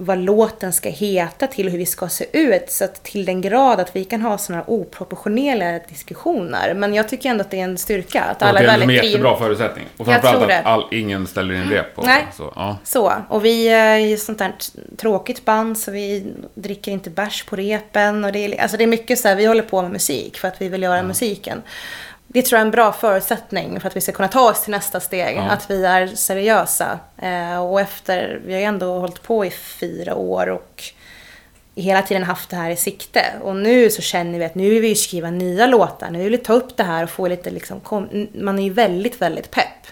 vad låten ska heta till hur vi ska se ut. Så att till den grad att vi kan ha sådana oproportionerliga diskussioner. Men jag tycker ändå att det är en styrka. Att alla är det är en jättebra förutsättning. Och framförallt att all, ingen ställer in rep på Nej. Så, ja. Så, och vi är ju sånt där tråkigt band så vi dricker inte bärs på repen. Och det, är, alltså det är mycket så här, vi håller på med musik för att vi vill göra musiken. Det tror jag är en bra förutsättning för att vi ska kunna ta oss till nästa steg. Ja. Att vi är seriösa. Eh, och efter, vi har ju ändå hållit på i fyra år och hela tiden haft det här i sikte. Och nu så känner vi att nu vill vi ju skriva nya låtar. Nu vill vi ta upp det här och få lite liksom, kom, man är ju väldigt, väldigt pepp.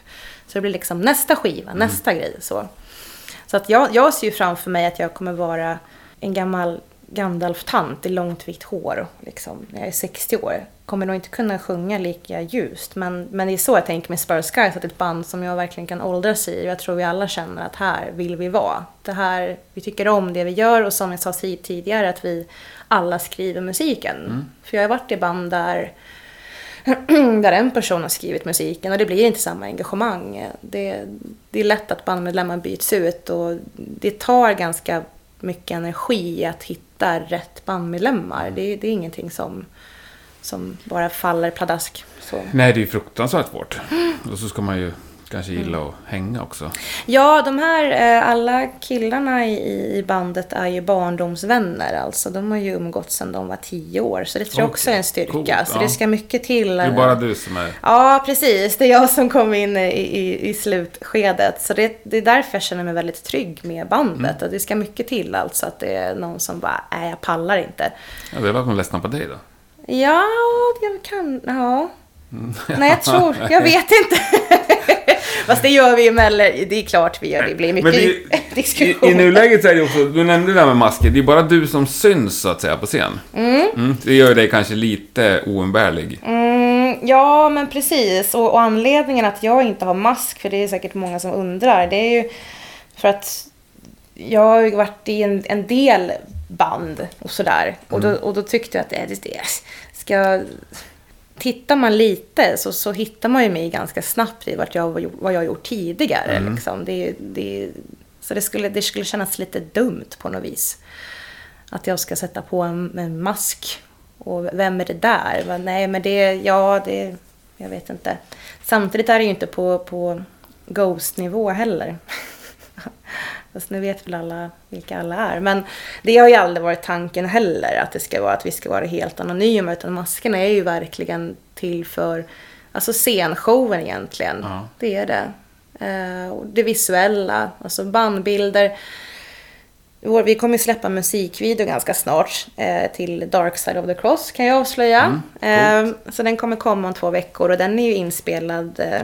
Så det blir liksom nästa skiva, nästa grej. Så, så att jag, jag ser ju framför mig att jag kommer vara en gammal Gandalf-tant i långt vitt hår, liksom, när jag är 60 år. Kommer nog inte kunna sjunga lika ljust, men, men det är så jag tänker med Spurs Skies, att ett band som jag verkligen kan åldras i. Jag tror vi alla känner att här vill vi vara. Det här, vi tycker om det vi gör och som jag sa tidigare, att vi alla skriver musiken. För jag har varit i band där där en person har skrivit musiken och det blir inte samma engagemang. Det, det är lätt att bandmedlemmar byts ut och det tar ganska mycket energi att hitta rätt bandmedlemmar. Det, det är ingenting som, som bara faller pladask. Så. Nej, det är ju fruktansvärt svårt. Och så ska man ju kanske gilla att hänga också. Ja, de här, eh, alla killarna i, bandet är ju barndomsvänner. Alltså, de har ju umgåtts sedan de var tio år. Så det tror jag också är en styrka. Coolt, så ja. det ska mycket till. Det är eh, bara du som är... Ja, precis. Det är jag som kom in i, i, i slutskedet. Så det, det är därför jag känner mig väldigt trygg med bandet. Och det ska mycket till alltså att det är någon som bara, nej jag pallar inte. Ja, det väl att de ledsnar på dig då. Ja, jag kan, ja. Nej, jag tror, jag vet inte. Fast det gör vi ju emellan, det är klart vi gör det. Det blir mycket det, i, diskussion. I nuläget så är det också, du nämnde det där med masker, det är bara du som syns så att säga på scen. Mm. det gör dig kanske lite oumbärlig. Mm, ja, men precis. Och, och anledningen att jag inte har mask, för det är säkert många som undrar, det är ju för att jag har ju varit i en, en del band och sådär. Och, då, och då tyckte jag att det, det ska... Tittar man lite så, så hittar man ju mig ganska snabbt i vart jag, vad jag har gjort tidigare. Liksom. Det, det, så det skulle, det skulle kännas lite dumt på något vis. Att jag ska sätta på en, en mask. Och vem är det där? Men Nej, men det, ja, det, jag vet inte. Samtidigt är det ju inte på, på Ghost-nivå heller. Fast nu vet väl alla vilka alla är. Men det har ju aldrig varit tanken heller att det ska vara att vi ska vara helt anonyma. Utan maskerna är ju verkligen till för alltså scenshowen egentligen. Ja. Det är det. Eh, och det visuella, alltså bandbilder. Vi kommer ju släppa musikvideo ganska snart eh, till Dark Side of the Cross kan jag avslöja. Mm, eh, så den kommer komma om två veckor och den är ju inspelad eh,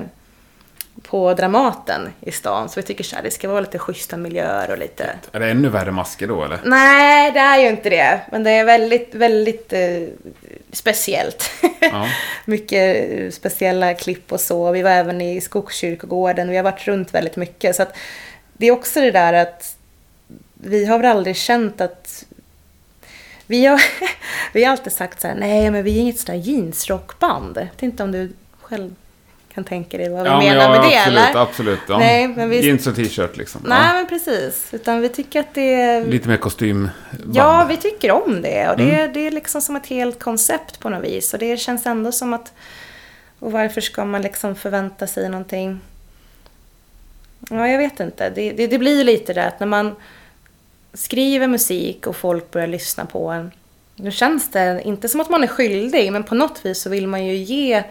på Dramaten i stan. Så vi tycker så här, det ska vara lite schyssta miljöer och lite... Är det ännu värre masker då eller? Nej, det är ju inte det. Men det är väldigt, väldigt eh, speciellt. Ja. mycket eh, speciella klipp och så. Vi var även i Skogskyrkogården. Vi har varit runt väldigt mycket. Så att det är också det där att vi har väl aldrig känt att... Vi har, vi har alltid sagt så här, nej men vi är inget sådär jeansrockband. Jag vet inte om du själv kan tänka dig vad vi Ja, men menar ja, med det absolut, eller? absolut. Ja. Nej, men vi- Jeans och t-shirt liksom. Nej Ja. men precis. Utan vi tycker att det är... Lite mer kostymband. Ja, vi tycker om det. Och det, Mm. det är liksom som ett helt koncept på något vis. Och det känns ändå som att... Och varför ska man liksom förvänta sig någonting? Ja, jag vet inte. Det, det, det blir lite det att när man skriver musik och folk börjar lyssna på en. Då känns det inte som att man är skyldig, men på något vis så vill man ju ge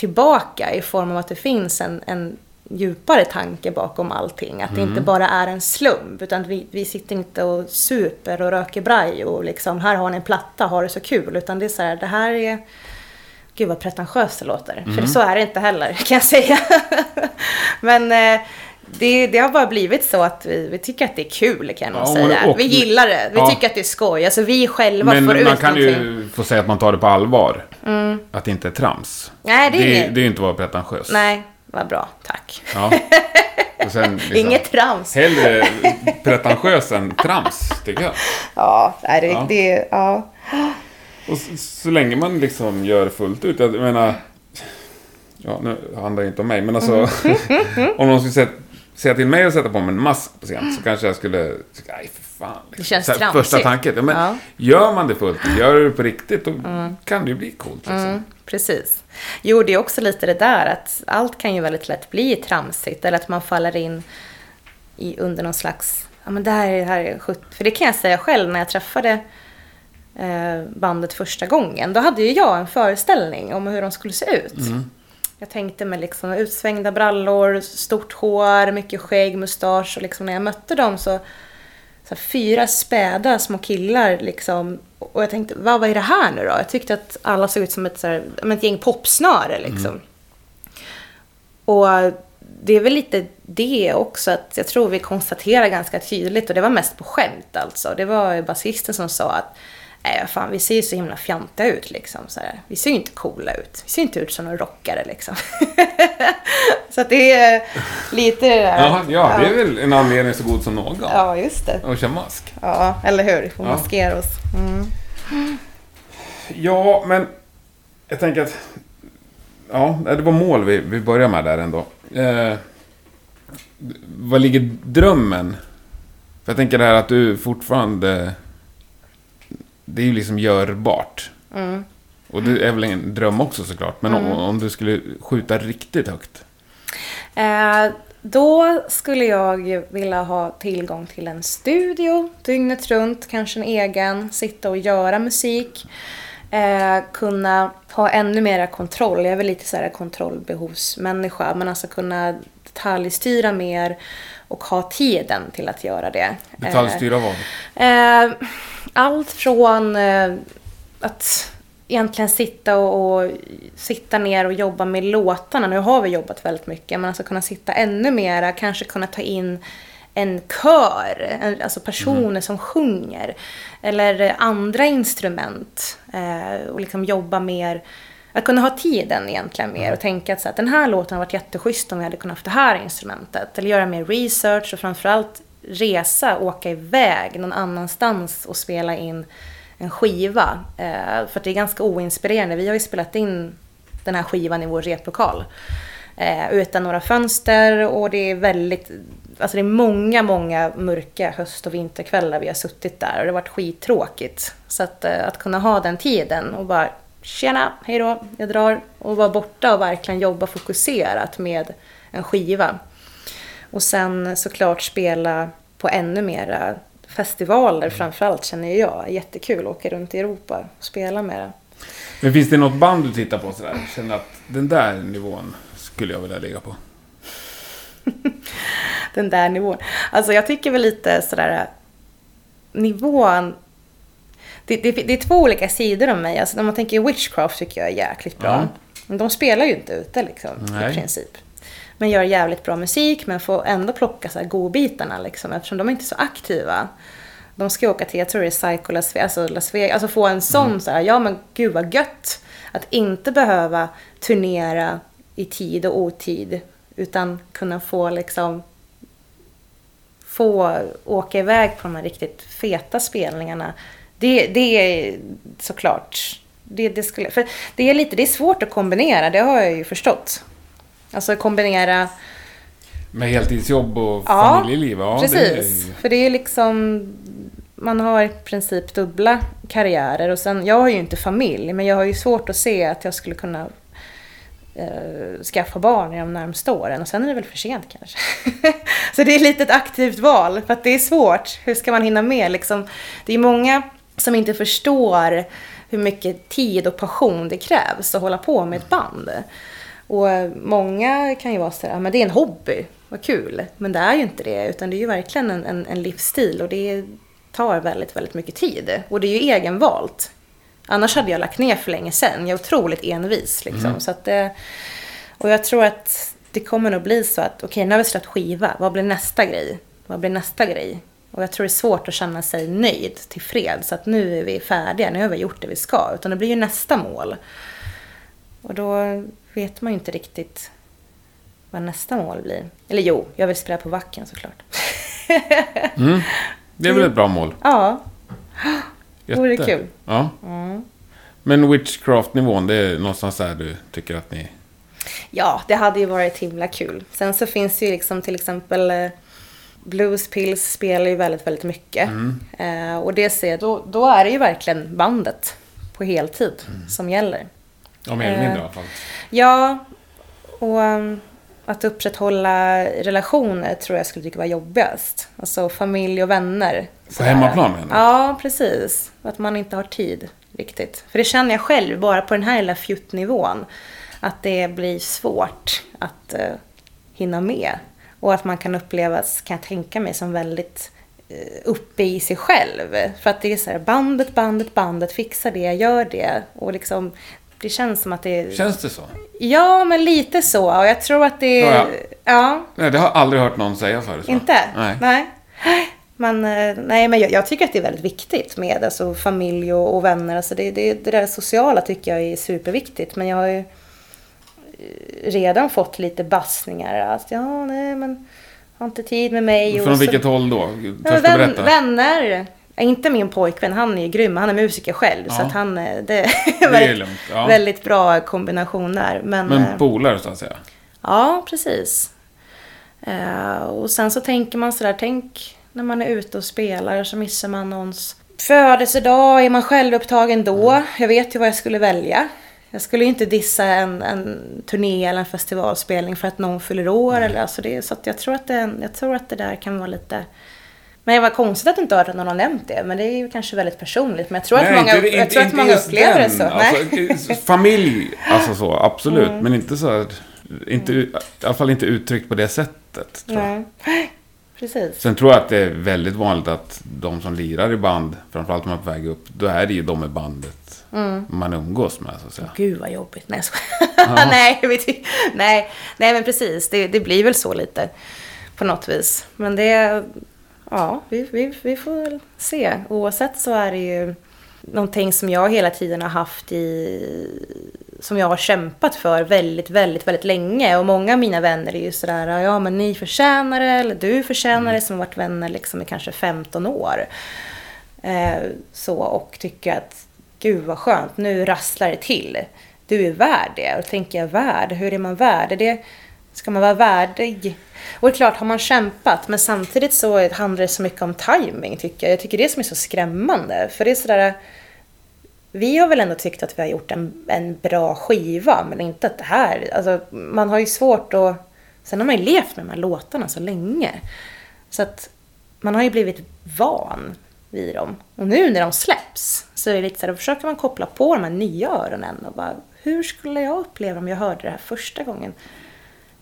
tillbaka i form av att det finns en, en djupare tanke bakom allting. Att det inte bara är en slump, utan vi, vi sitter inte och super och röker braj och liksom, här har ni en platta, har det så kul. Utan det är så här, det här är... Gud vad pretentiöst det låter. För så är det inte heller, kan jag säga. Men eh, det, det har bara blivit så att vi, vi tycker att det är kul, kan jag Ja, säga. och- vi gillar det. Vi ja. tycker att det är skoj. Alltså vi själva Men får ut man kan någonting. ju få säga att man tar det på allvar. Att det inte är trams. Nej, det är det, det är ju inte att vara pretentiös. Nej, vad bra. Tack. Ja. Sen, liksom, Inget trams. Hellre pretentiös än trams, tycker jag. Ja, nej, det, Ja. det ja. Och så, så länge man liksom gör fullt ut. Jag menar... Ja, nu handlar det inte om mig, men alltså... om någon skulle säga, säga till mig att sätta på mig en mask på scen så kanske jag skulle... tycka, Nej, för fan. liksom. Det känns Så här. Första tanken. Ja, men Ja. Gör man det fullt gör du det på riktigt, då kan det ju bli coolt. Liksom. Mm, precis. Jo, det är också lite det där att allt kan ju väldigt lätt bli tramsigt. Eller att man faller in i, under någon slags... Ja, men det här, är- det här är 70... För det kan jag säga själv när jag träffade eh, bandet första gången. Då hade ju jag en föreställning om hur de skulle se ut. Jag tänkte mig liksom utsvängda brallor, stort hår, mycket skägg, mustasch och liksom när jag mötte dem så, så fyra späda små killar liksom. Och jag tänkte, vad, vad är det här nu då? Jag tyckte att alla såg ut som ett, så här, ett gäng popsnöre liksom. Och det är väl lite det också, att jag tror vi konstaterar ganska tydligt, och det var mest på skämt alltså. Det var basisten som sa att Nej, fan, vi ser ju så himla fjantiga ut liksom. Så här. Vi ser ju inte coola ut. Vi ser inte ut som några rockare liksom. så att det är lite det där. Ja, ja, det är väl en anledning så god som någon. Ja, just det. Att köra mask. Ja, eller hur? Vi får Ja. maskera oss. Mm. Ja, men jag tänker att... Ja, det var mål vi, vi börjar med där ändå. Eh, vad ligger drömmen? För jag tänker det här att du fortfarande... Det är ju liksom görbart. Mm. Och det är väl en dröm också såklart. Men om, om du skulle skjuta riktigt högt. Eh, då skulle jag vilja ha tillgång till en studio dygnet runt, kanske en egen, sitta och göra musik. Eh, kunna ha ännu mera kontroll. Jag är väl lite så här kontrollbehovsmänniska, men alltså kunna detaljstyra mer och ha tiden till att göra det. Detaljstyra vad? Eh, allt från eh, att egentligen sitta och, och sitta ner och jobba med låtarna. Nu har vi jobbat väldigt mycket, men alltså kunna sitta ännu mera, kanske kunna ta in en kör, en, alltså personer som sjunger. Eller andra instrument. Eh, och liksom jobba mer, att kunna ha tiden egentligen mer och tänka att, så att den här låten har varit jätteschysst om vi hade kunnat haft det här instrumentet. Eller göra mer research och framförallt resa, åka iväg någon annanstans och spela in en skiva. Eh, för att det är ganska oinspirerande. Vi har ju spelat in den här skivan i vår replokal. Eh, utan några fönster och det är väldigt, alltså det är många, många mörka höst och vinterkvällar vi har suttit där och det har varit skittråkigt. Så att, eh, att kunna ha den tiden och bara tjena, hejdå, jag drar och vara borta och verkligen jobba fokuserat med en skiva. Och sen såklart spela på ännu mera festivaler framförallt känner jag. Jättekul att åka runt i Europa och spela med det. Men finns det något band du tittar på sådär? Känner att den där nivån skulle jag vilja ligga på? Den där nivån. Alltså jag tycker väl lite sådär nivån det, det, det är två olika sidor av mig. Alltså när man tänker Witchcraft tycker jag är jäkligt bra. Ja. Men de spelar ju inte ute liksom Nej. i princip. Men gör jävligt bra musik men får ändå plocka så här godbitarna liksom eftersom de är inte så aktiva. De ska åka till, jag tror det är Psycho Las Vegas, alltså Las Vegas, alltså få en sån så här, ja men gud vad gött. Att inte behöva turnera i tid och otid. Utan kunna få liksom få åka iväg på de här riktigt feta spelningarna. Det, det är såklart. Det, det, skulle, för det är lite, det är svårt att kombinera, det har jag ju förstått. Alltså kombinera, Med heltidsjobb och Ja, familjeliv? Ja, precis. Det är. För det är liksom, man har i princip dubbla karriärer och sen, jag har ju inte familj, men jag har ju svårt att se att jag skulle kunna eh, skaffa barn i de närmsta åren och sen är det väl för sent kanske. så det är lite ett aktivt val för att det är svårt. Hur ska man hinna med liksom? Det är många som inte förstår hur mycket tid och passion det krävs att hålla på med ett band. Och många kan ju vara sådär, men det är en hobby, vad kul. Men det är ju inte det, utan det är ju verkligen en, en, en livsstil och det tar väldigt, väldigt mycket tid. Och det är ju egenvalt. Annars hade jag lagt ner för länge sedan. Jag är otroligt envis liksom. Så att, eh, och jag tror att det kommer nog bli så att, okej nu har vi släppt skiva, vad blir nästa grej? Vad blir nästa grej? Och jag tror det är svårt att känna sig nöjd, tillfreds, så att nu är vi färdiga, nu har vi gjort det vi ska. Utan det blir ju nästa mål. Och då vet man ju inte riktigt vad nästa mål blir. Eller jo, jag vill spela på Wacken såklart. Det är väl ett bra mål? ja, Jätte. vore kul. Ja. Men Witchcraft-nivån, det är någonstans där du tycker att ni... Ja, det hade ju varit himla kul. Sen så finns det ju liksom till exempel eh, Blues Pills spelar ju väldigt, väldigt mycket. Eh, och det ser, då, då är det ju verkligen bandet på heltid som gäller. Ja, mer eller Eh, mindre i alla fall. Ja, och um, att upprätthålla relationer tror jag skulle tycka var jobbigast. Alltså familj och vänner. På hemmaplan menar du? Ja, precis. Att man inte har tid riktigt. För det känner jag själv, bara på den här lilla fjuttnivån. Att det blir svårt att eh, hinna med. Och att man kan upplevas, kan jag tänka mig, som väldigt eh, uppe i sig själv. För att det är så här, bandet, bandet, bandet, fixa det, gör det. Och liksom, det känns som att det. Känns det så? Ja, men lite så. Och jag tror att det. Ja, ja. Nej, det har jag aldrig hört någon säga förut. va? Inte? Nej. Nej. Men, eh, nej, men jag, jag tycker att det är väldigt viktigt med alltså, familj och, och vänner. Alltså, det, det, det där sociala tycker jag är superviktigt. Men jag har ju eh, redan fått lite bassningar. Att ja, nej, men har inte tid med mig. Från så- vilket håll då? Törs vän, vänner. Inte min pojkvän, han är ju grym. Han är musiker själv. Så Ja. att han, eh, det är, väldigt. Ja. väldigt bra kombination där. Men, Men eh, polare så att säga. Ja, precis. Eh, och sen så tänker man sådär, tänk när man är ute och spelar så missar man någons födelsedag, är man självupptagen då? Mm. Jag vet ju vad jag skulle välja. Jag skulle ju inte dissa en, en turné eller en festivalspelning för att någon fyller år. Eller, alltså det, så jag, tror att det, jag tror att det där kan vara lite... Men det var konstigt att inte att någon har nämnt det. Men det är ju kanske väldigt personligt. Men jag tror att många, inte- jag inte- tror att inte många just upplever det den. så. Alltså, Nej. Mm. eh, familj, alltså så, absolut. Men inte så här, inte, ut- i alla fall inte uttryckt på det sättet. Tror jag. Nej. Precis. Sen tror jag att det är väldigt vanligt att de som lirar i band, framförallt om man är på väg upp, då är det ju de i bandet Mm. man umgås med så att säga. Gud vad jobbigt. Nej, jag skojar. nej, jag nej, nej, men precis. Det, det blir väl så lite på något vis. Men det, ja, vi, vi, vi får väl se. Oavsett så är det ju någonting som jag hela tiden har haft i, som jag har kämpat för väldigt, väldigt, väldigt länge. Och många av mina vänner är ju sådär, ja men ni förtjänar det, eller du förtjänar det, som har varit vänner liksom i kanske 15 år. Eh, så, och tycker att gud vad skönt, nu rasslar det till. Du är värd det. Och då tänker jag värd, hur är man värd? Är det, ska man vara värdig? Och det är klart, har man kämpat, men samtidigt så handlar det så mycket om timing tycker jag. Jag tycker det är som är så skrämmande. För det är sådär, vi har väl ändå tyckt att vi har gjort en, en bra skiva, men inte att det här, alltså man har ju svårt att, sen har man ju levt med de här låtarna så länge. Så att man har ju blivit van vid dem. Och nu när de släpps så är det lite så här, då försöker man koppla på de här nya öronen och bara, hur skulle jag uppleva om jag hörde det här första gången?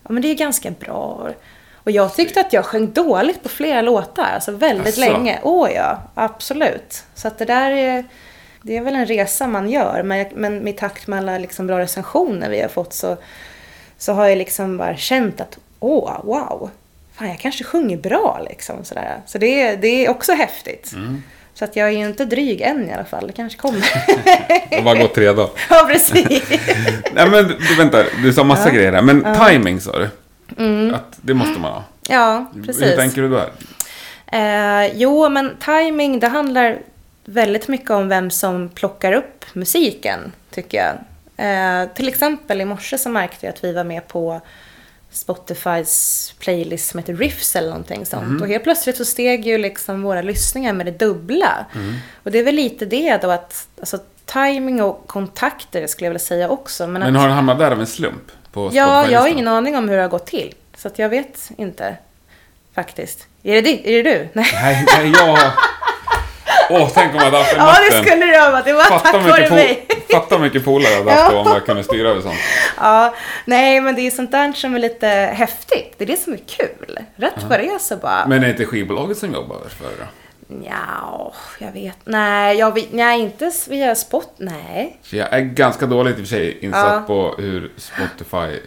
Ja men det är ganska bra. Och jag tyckte att jag sjöng dåligt på flera låtar, alltså väldigt Asså? länge. Åh ja, absolut. Så att det där är, det är väl en resa man gör. Men, men i takt med alla liksom bra recensioner vi har fått så, så har jag liksom bara känt att åh, wow. Fan, jag kanske sjunger bra liksom. Sådär. Så det, är- det är också häftigt. Mm. Så att jag är ju inte dryg än i alla fall. Det kanske kommer. Det har bara gått tre dagar. ja, precis. Nej men du, vänta, du sa massa grejer här. Men timing sa du. Mm. Att det måste man ha. Ja, precis. Hur tänker du då? Eh, jo, men timing det handlar väldigt mycket om vem som plockar upp musiken, tycker jag. Eh, till exempel i morse så märkte jag att vi var med på Spotifys playlist som heter Riffs eller någonting sånt. Och helt plötsligt så steg ju liksom våra lyssningar med det dubbla. Och det är väl lite det då att, alltså timing och kontakter skulle jag vilja säga också. Men, Men har du hamnat där av en slump? På Ja, jag har ingen aning om hur det har gått till. Så att jag vet inte. Faktiskt. Är det, är det du? Nej. Nej, nej, jag Åh, tänk om jag hade haft en Ja, det skulle det vara. Det var Fatta tack vare mig. fatta hur mycket polare jag hade haft om jag kunde styra över sånt. Ja, nej, men det är sånt där som är lite häftigt. Det är det som är kul. Rätt vad det är så bara... Men är det inte skivbolaget som jobbar för det? Ja, jag vet. Nej, jag vet, nej, inte via spot. Nej. Jag är ganska dåligt i och för sig insatt Ja. på hur Spotify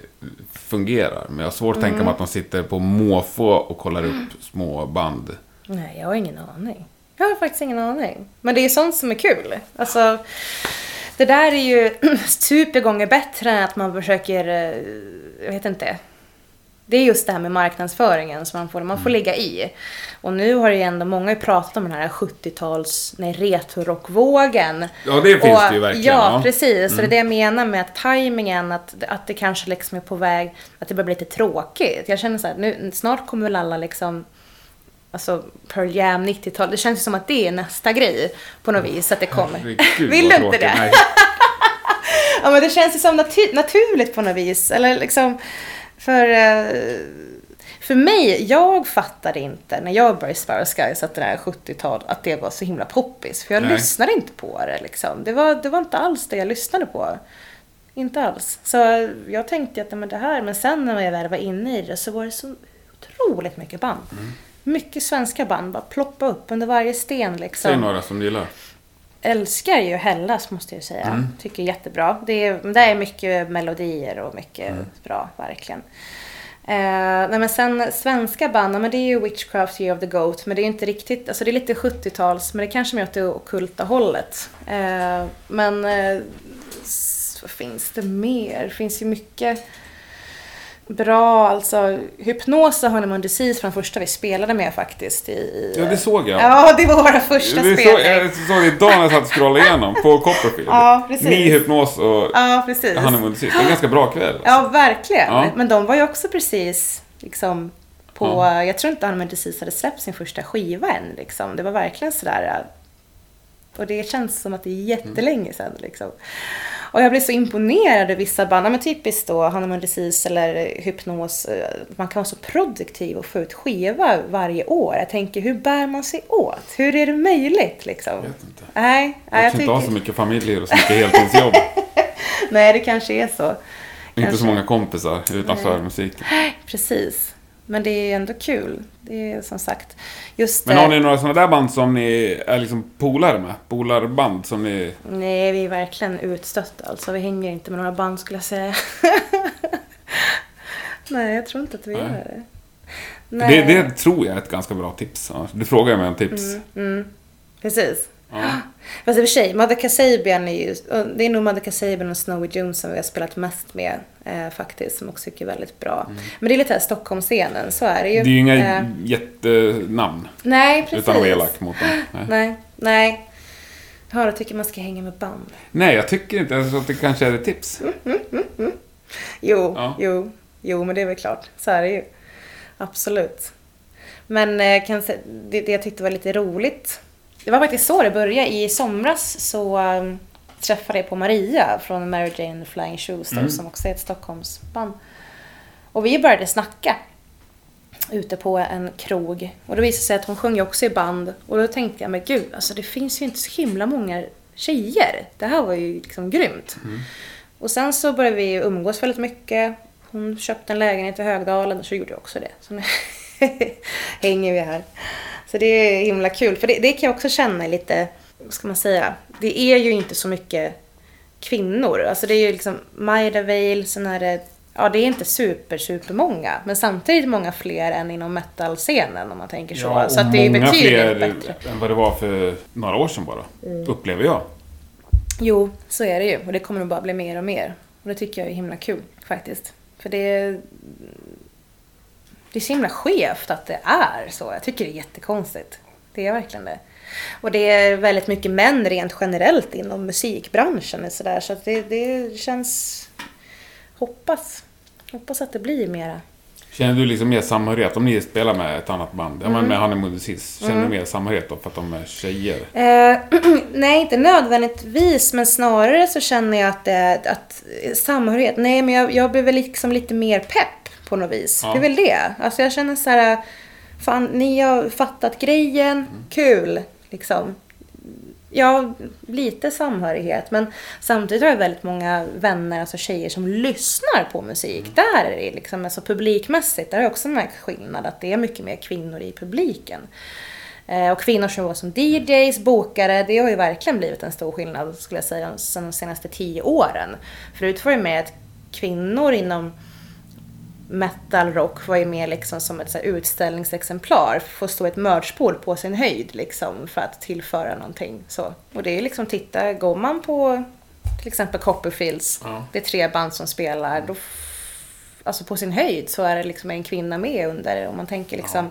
fungerar. Men jag har svårt att Mm. tänka mig att de sitter på måfå och kollar upp små band. Nej, jag har ingen aning. Jag har faktiskt ingen aning. Men det är sånt som är kul. Alltså, det där är ju super gånger bättre än att man försöker, eh, jag vet inte. Det är just det här med marknadsföringen som man får, man får ligga i. Och nu har ju ändå många pratat om den här 70-tals, nej, retrorockvågen. Ja, det finns det ju verkligen, Ja, ja. Mm. precis. Och det är det jag menar med att tajmingen, att, att det kanske liksom är på väg, att det börjar bli lite tråkigt. Jag känner så här, nu, snart kommer väl alla liksom Alltså Pearl Jam 90-tal, det känns ju som att det är nästa grej på något vis att det kommer. Herregud, Vill du inte det? Ja men det känns ju som natu- naturligt på något vis. Eller liksom, för, eh, för mig, jag fattade inte när jag började Sparrow Skies att det där 70-tal, att det var så himla poppis. För jag Nej. lyssnade inte på det liksom. Det var, det var inte alls det jag lyssnade på. Inte alls. Så jag tänkte att men det här, men sen när jag väl var inne i det så var det så otroligt mycket band. Mycket svenska band bara ploppa upp under varje sten liksom. Säg några som du gillar. älskar ju Hellas måste jag säga. Mm. Tycker jättebra. Det är, det är mycket melodier och mycket Mm. bra, verkligen. Eh, nej men sen svenska band, men det är ju Witchcraft Year of the Goat. Men det är inte riktigt, alltså det är lite 70-tals, men det är kanske mer åt det ockulta hållet. Eh, men eh, finns det mer? Det finns ju mycket bra, alltså Hypnos och Honeymoon Disease från första vi spelade med faktiskt. I, i, Ja, det såg jag. Ja, det var våra första Det såg, spelning. jag såg det idag när jag satt och scrollade igenom på Copperfield. Ja, precis. Ny hypnos och Ja, precis. Honeymoon Disease. Det är en ganska bra kväll. alltså. Ja, verkligen. Ja. Men de var ju också precis liksom på... Ja. Jag tror inte Honeymoon Disease hade släppt sin första skiva än. Liksom. Det var verkligen sådär... Och det känns som att det är jättelänge sedan. Liksom. Och jag blev så imponerad av vissa band. Men typiskt då Honeymoon Disease eller Hypnos. eh, Man kan vara så produktiv och få ut skiva varje år. Jag tänker, hur bär man sig åt? Hur är det möjligt liksom? Jag vet inte. Nej, nej, Jag jag kanske inte har tycker... så mycket familjer och så mycket heltidsjobb. Nej, det kanske är så. Inte så många kompisar utanför musiken. Precis. Men det är ändå kul. Det är som sagt just Men har eh, ni några sådana där band som ni är liksom polare med? Polarband som ni... Nej, vi är verkligen utstötta. Alltså, vi hänger inte med några band skulle jag säga. Nej, jag tror inte att vi Nej. gör det. Nej. Det, det tror jag är ett ganska bra tips. Du frågar mig om tips. Mm, precis. Ja. Fast i och för sig, Mother Kasabian är ju... Det är nog Mother Kasabian och Snowy Jones som vi har spelat mest med eh, faktiskt. Som också tycker är väldigt bra. Men det är lite här Stockholmsscenen, så är det ju. Mm. Det är ju inga Eh, jättenamn. nej, precis. Utan att vara elak mot dem. Nej. Nej, nej. Ja, jag tycker man ska hänga med band. Nej, jag tycker inte ens att det kanske är ett tips. Jo, Ja. jo, jo, men det är väl klart. Så är det ju. Absolut. Men eh, kan jag det, det jag tyckte var lite roligt. Det var faktiskt så det började. I somras så um, träffade jag på Maria från Mary Jane Flying Shoes då, Mm. som också är ett Stockholmsband. Och vi började snacka ute på en krog. Och det visade sig att hon sjöng också i band. Och då tänkte jag, men gud, alltså det finns ju inte så himla många tjejer. Det här var ju liksom grymt. Och sen så började vi umgås väldigt mycket. Hon köpte en lägenhet i Högdalen och så gjorde jag också det. Så nu hänger vi här. Så det är himla kul. För det, det kan jag också känna lite, vad ska man säga, det är ju inte så mycket kvinnor. Alltså det är ju liksom Maida Vale, sen är det, ja det är inte super, super många. Men samtidigt många fler än inom metal-scenen om man tänker så. Ja, så och att det många fler bättre. än vad det var för några år sedan bara. Mm. Upplever jag. Jo, så är det ju. Och det kommer nog bara bli mer och mer. Och det tycker jag är himla kul faktiskt. För det. Det är så himla skevt att det är så. Jag tycker det är jättekonstigt. Det är verkligen det. Och det är väldigt mycket män rent generellt inom musikbranschen och sådär. Så att det, det känns... Hoppas. Hoppas att det blir mera. Känner du liksom mer samhörighet om ni spelar med ett annat band? Ja, Mm. men med Honeymoon Disease. Känner du mer samhörighet då för att de är tjejer? Eh, nej, inte nödvändigtvis, men snarare så känner jag att, det, att samhörighet, nej men jag, jag blir väl liksom lite mer pepp på något vis. Ja. Det är väl det. Alltså jag känner så här, fan ni har fattat grejen, kul liksom. Ja, lite samhörighet. Men samtidigt har jag väldigt många vänner, alltså tjejer som lyssnar på musik. Där är det liksom, alltså publikmässigt, där har jag också märkt skillnad. Att det är mycket mer kvinnor i publiken. Eh, Och kvinnor som jobbar som DJs, bokare, det har ju verkligen blivit en stor skillnad skulle jag säga sen de senaste tio åren. Förut var det med att kvinnor inom metal rock var ju mer liksom som ett så utställningsexemplar. Få stå ett merchpool på sin höjd liksom för att tillföra någonting. Så. Och det är liksom, titta, går man på till exempel Copperfields, Ja. det är tre band som spelar, då alltså på sin höjd så är det liksom en kvinna med under. Om man tänker liksom,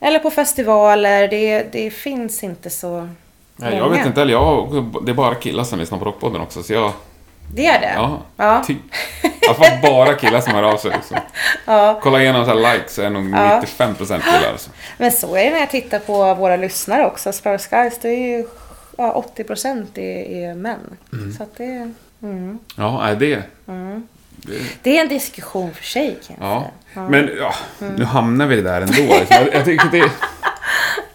eller på festivaler, det, det finns inte så Nej, jag många. vet inte heller. Jag det är bara killar som lyssnar på Rockpodden också. Så jag... Det är det? Ja. Ja. Typ. Alltså bara killar som hör av sig. Liksom. Ja. Kolla igenom så likes så är nog Ja. 95% killar. Alltså. Men så är det när jag tittar på våra lyssnare också. Sparrow Skies, det är ju ja, 80% är, är män. Så att det, mm. Ja, nej, det... det det är en diskussion för sig kan jag ja. säga. Men ja, nu hamnar vi där ändå. Liksom. Jag, jag tycker det...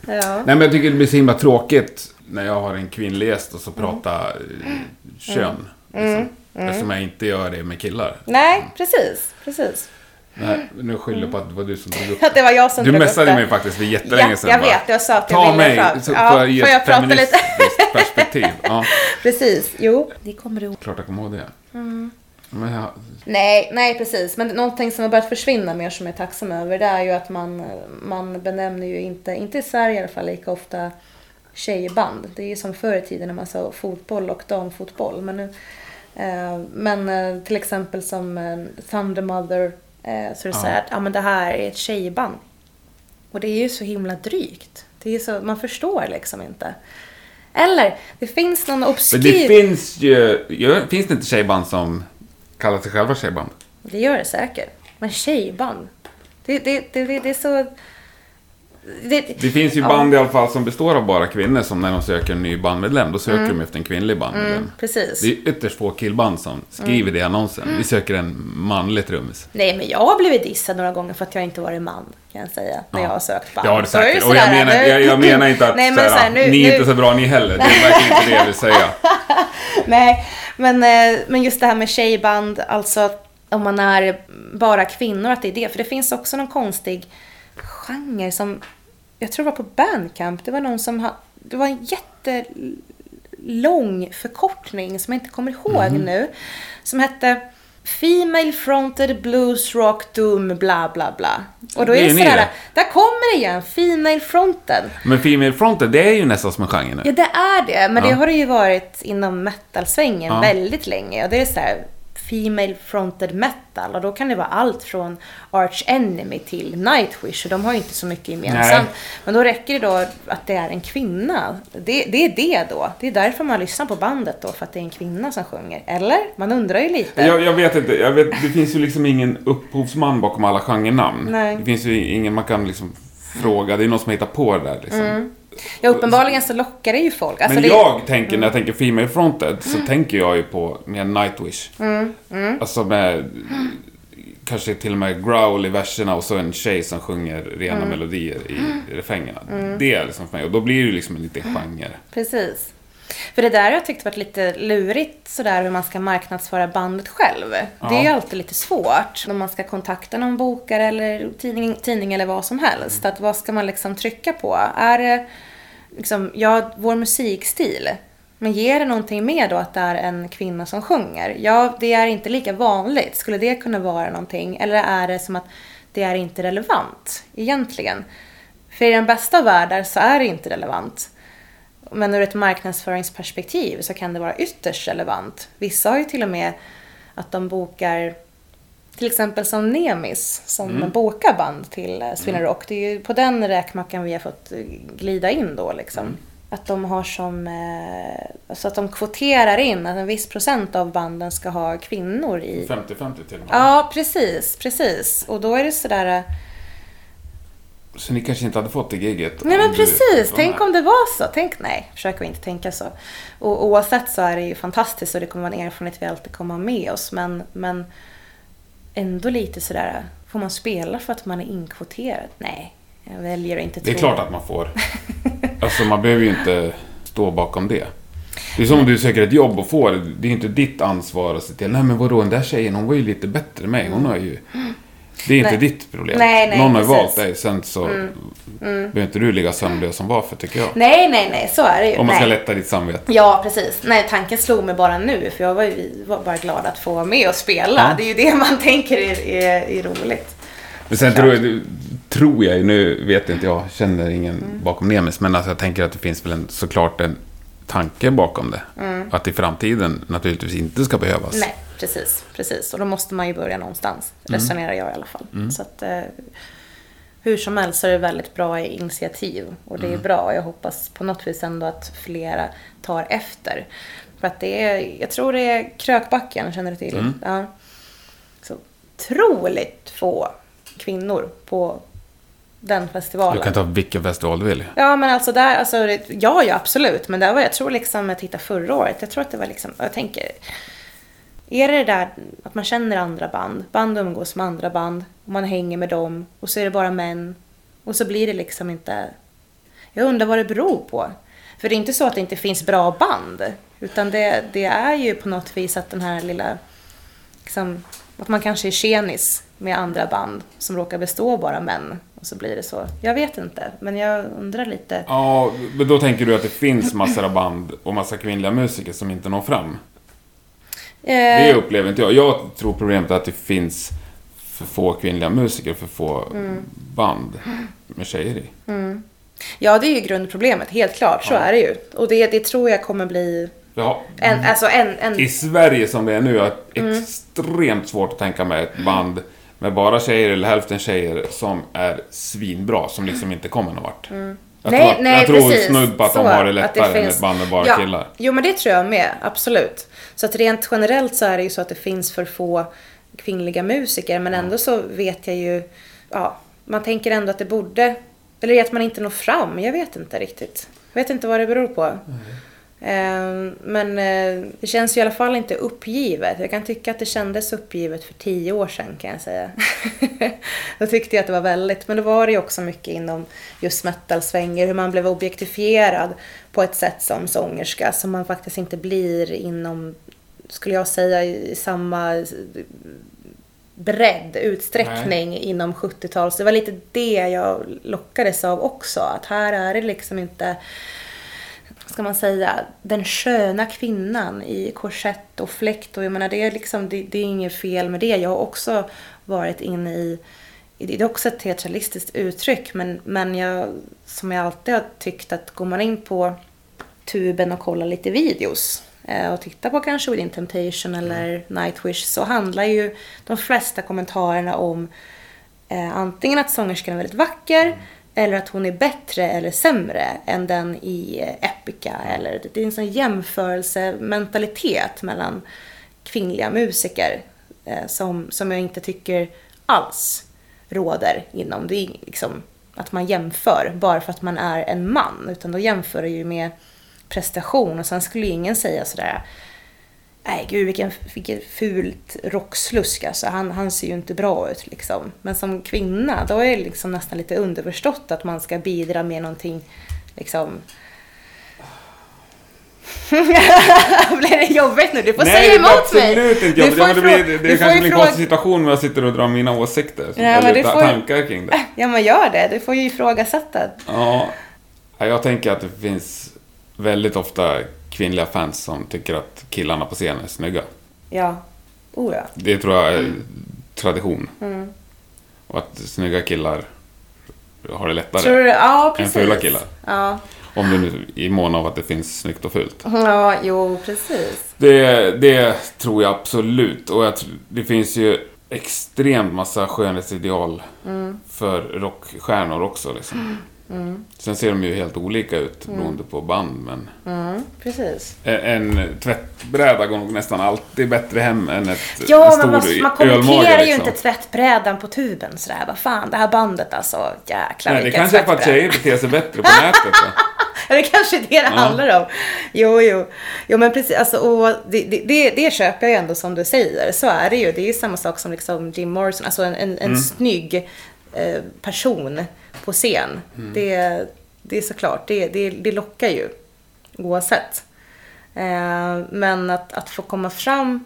Ja. Nej, men jag tycker det blir så himla tråkigt när jag har en kvinnlig gäst och så pratar eh, kön. Liksom. Eftersom jag inte gör det med killar. Nej, precis. precis. Nej, nu skyller jag på att det var du som drog upp Att det var jag som Du drog upp messade det. mig faktiskt för jättelänge Ja, sedan. jag bara, vet, jag sa att jag Ta ville mig, fram. så Ja, får jag ge ett prata lite? feministiskt perspektiv. Ja, Precis, jo. Det kommer du ihåg. klart jag kommer ihåg det. Mm. Jag, Nej, nej precis. Men någonting som har börjat försvinna mer som jag är tacksam över det är ju att man, man benämner ju inte, inte i Sverige i alla fall, lika ofta tjejband. Det är ju som förr i tiden när man sa fotboll och damfotboll. Men, nu, men eh, till exempel som eh, Thunder Mother eh, så är det så här att ja, men det här är ett tjejband. Och det är ju så himla drygt. Det är så, man förstår liksom inte. Eller, det finns någon men obskyr... det finns ju, finns det inte tjejband som kallar sig själva tjejband? Det gör det säkert. Men tjejband. Det, det, det, det, det är så... Det, Det finns ju Ja. band i alla fall som består av bara kvinnor som när de söker en ny bandmedlem, då söker de efter en kvinnlig bandmedlem. mm, precis. Det är ytterst få killband som skriver det i annonsen. Mm. Vi söker en manlig trummis. Nej, men jag har blivit dissad några gånger för att jag inte varit man, kan jag säga. När Ja. jag har sökt band. Det har du säkert. Och jag menar, jag, jag menar inte att Nej, men såhär, så här, nu, ni är nu, inte så bra ni heller. Det är verkligen inte det jag vill säga. Nej, men, eh, men just det här med tjejband, alltså om man är bara kvinnor, att det är det. För det finns också någon konstig genre som, jag tror det var på Bandcamp, det var någon som ha, det var en jättelång förkortning som jag inte kommer ihåg Mhm. nu, som hette Female Fronted Blues Rock Doom bla bla bla. Och då Det är är det sådär, där kommer det igen, Female Fronted. Men Female Fronted, det är ju nästan som en genre nu. Ja, det är det. Men Ja. det har det ju varit inom metal-svängen Ja. väldigt länge. Och det är så här Female fronted metal. Och då kan det vara allt från Arch Enemy till Nightwish. Och de har ju inte så mycket gemensamt. Men då räcker det då att det är en kvinna. Det, det är det då. Det är därför man lyssnar på bandet då. För att det är en kvinna som sjunger. Eller? Man undrar ju lite. Jag, jag vet inte, jag vet, det finns ju liksom ingen upphovsman bakom alla genrenamn. Nej. Det finns ju ingen man kan liksom fråga, det är någon som hittar på det där liksom. Ja, uppenbarligen så lockar det ju folk. Alltså Men det, jag tänker, när jag tänker Female Fronted, så tänker jag ju på mer Nightwish. Alltså med kanske till och med growl i verserna och så en tjej som sjunger rena melodier i refrängerna. Det är liksom för mig, och då blir det ju liksom en liten genre. Precis. För det där har jag tyckt varit lite lurigt sådär hur man ska marknadsföra bandet själv. Det är ju alltid lite svårt om man ska kontakta någon bokare eller tidning, tidning eller vad som helst. Att vad ska man liksom trycka på? Är det liksom, ja, vår musikstil? Men ger det någonting mer då att det är en kvinna som sjunger? Ja, det är inte lika vanligt. Skulle det kunna vara någonting? Eller är det som att det är inte relevant egentligen? För i den bästa av världar så är det inte relevant. Men ur ett marknadsföringsperspektiv så kan det vara ytterst relevant. Vissa har ju till och med att de bokar till exempel som Nemis som bokar band till eh, Sweden Rock. Det är ju på den räkmackan vi har fått eh, glida in då liksom. Att de har som, eh, alltså att de kvoterar in att en viss procent av banden ska ha kvinnor i. 50-50 till och med. Ja, precis, precis. Och då är det sådär, Så ni kanske inte hade fått det giget? Nej men du precis, var tänk om det var så. Tänk, nej, försöker vi inte tänka så. Och oavsett så är det ju fantastiskt och det kommer vara en erfarenhet vi alltid kommer ha med oss. Men, men ändå lite sådär, får man spela för att man är inkvoterad? Nej, jag väljer att inte Det är tro. klart att man får. Alltså man behöver ju inte stå bakom det. Det är som om du söker ett jobb och får det. Det är inte ditt ansvar att se till. Nej men vadå, den där tjejen hon var ju lite bättre än mig. Hon har ju... Det är inte Nej. ditt problem. Nej, nej, Någon har precis. Mm. valt dig. Sen så behöver inte du ligga sömnlös som varför tycker jag. Nej, nej, nej, så är det ju. Om man ska nej. lätta ditt samvete. Ja, precis. Nej, tanken slog mig bara nu för jag var, ju, var bara glad att få vara med och spela. Ja. Det är ju det man tänker är, är, är roligt. Men sen tror jag, tror jag, nu vet jag inte, jag känner ingen Mm. bakom Nemes, men alltså jag tänker att det finns väl en, såklart en tanke bakom det. Att i framtiden naturligtvis inte ska behövas. Mm. Nej, precis, precis. Och då måste man ju börja någonstans. Resonerar jag i alla fall. Så att, eh, hur som helst så är det väldigt bra initiativ. Och det är bra. Jag hoppas på något vis ändå att flera tar efter. För att det är, jag tror det är Krökbacken, känner du till? Ja. Så otroligt få kvinnor på den festivalen. Du kan ta vilken festival du vill. Ja, men alltså där, alltså, det- ja, ja, absolut. Men där var jag tror liksom, jag tittade förra året, jag tror att det var liksom, jag tänker, är det det där att man känner andra band, band umgås med andra band, och man hänger med dem, och så är det bara män, och så blir det liksom inte, jag undrar vad det beror på. För det är inte så att det inte finns bra band, utan det, det är ju på något vis att den här lilla, liksom, att man kanske är tjenis med andra band som råkar bestå bara män. Och så blir det så. Jag vet inte, men jag undrar lite. Ja, men då tänker du att det finns massor av band och massa kvinnliga musiker som inte når fram? Det Eh, upplever inte jag. Jag tror problemet är att det finns för få kvinnliga musiker, för få Mm. band med tjejer i. ja, det är ju grundproblemet, helt klart. Så Ja. är det ju. Och det, det tror jag kommer bli Ja, en, alltså en, en I Sverige som det är nu är det Mm. extremt svårt att tänka mig ett band med bara tjejer eller hälften tjejer som är svinbra, som liksom inte kommer någon vart. Jag Mm. Nej, tror, att- nej, jag tror precis. snudd på att Så, de har det lättare det än finns- ett band med bara ja. killar. Jo, men det tror jag med. Absolut. Så att rent generellt så är det ju så att det finns för få kvinnliga musiker. Men ändå så vet jag ju, ja, man tänker ändå att det borde, eller att man inte når fram. Jag vet inte riktigt. Jag vet inte vad det beror på. Eh, Men eh, det känns ju i alla fall inte uppgivet. Jag kan tycka att det kändes uppgivet för tio år sedan kan jag säga. Då tyckte jag att det var väldigt, men då var det ju också mycket inom just metal-svänger, hur man blev objektifierad på ett sätt som sångerska som man faktiskt inte blir inom, skulle jag säga, i samma bredd, utsträckning inom 70-tals. Det var lite det jag lockades av också, att här är det liksom inte ska man säga, den sköna kvinnan i korsett och fläkt. Och jag menar, det är, liksom, det, det är inget fel med det. Jag har också varit inne i, det är också ett teatralistiskt uttryck, men, men jag, som jag alltid har tyckt att går man in på tuben och kollar lite videos eh, och tittar på kanske Within Temptation eller Nightwish så handlar ju de flesta kommentarerna om eh, antingen att sångerskan är väldigt vacker eller att hon är bättre eller sämre än den i eh, Epica. Eller, det är en sån jämförelsementalitet mellan kvinnliga musiker eh, som, som jag inte tycker alls råder inom. Det är liksom att man jämför bara för att man är en man. Utan då jämför du ju med prestation och sen skulle ingen säga sådär Nej gud vilken, vilken fult rockslusk alltså. Han, han ser ju inte bra ut liksom. Men som kvinna då är det liksom nästan lite underförstått att man ska bidra med någonting liksom Blir det jobbigt nu? Du får säga emot mig! absolut inte jobbigt. får Ja, det, blir, det, det kanske blir en konstig situation när jag sitter och drar mina åsikter. Ja, eller du får- tankar kring det. Ja men gör det, du får ju ifrågasätta. Ja, jag tänker att det finns väldigt ofta kvinnliga fans som tycker att killarna på scenen är snygga. Ja. Oh ja. Det tror jag är tradition. Mm. Och att snygga killar har det lättare. Tror du? Ja än precis. fula killar. Ja. Om du nu i mån av att det finns snyggt och fult. Ja, jo precis. Det, det tror jag absolut. Och jag, det finns ju extremt massa skönhetsideal Mm. för rockstjärnor också. Liksom. Sen ser de ju helt olika ut beroende på band. Men Mm, precis. en, en tvättbräda går nog nästan alltid bättre hem än ett Ja, en men stor man, man kommenterar ju liksom. inte tvättbrädan på tuben sådär. Vad fan, det här bandet alltså. Jäklar Nej, det kanske är för att tjejer beter sig bättre på nätet. Ja, det kanske är det det handlar om. Jo, jo. Jo, men precis. Alltså, och det, det, det, köper jag ju ändå som du säger. Så är det ju. Det är ju samma sak som liksom Jim Morrison. Alltså en, en, en snygg eh, person på scen. Det, det är såklart. Det, det, det lockar ju. Oavsett. Eh, men att, att få komma fram.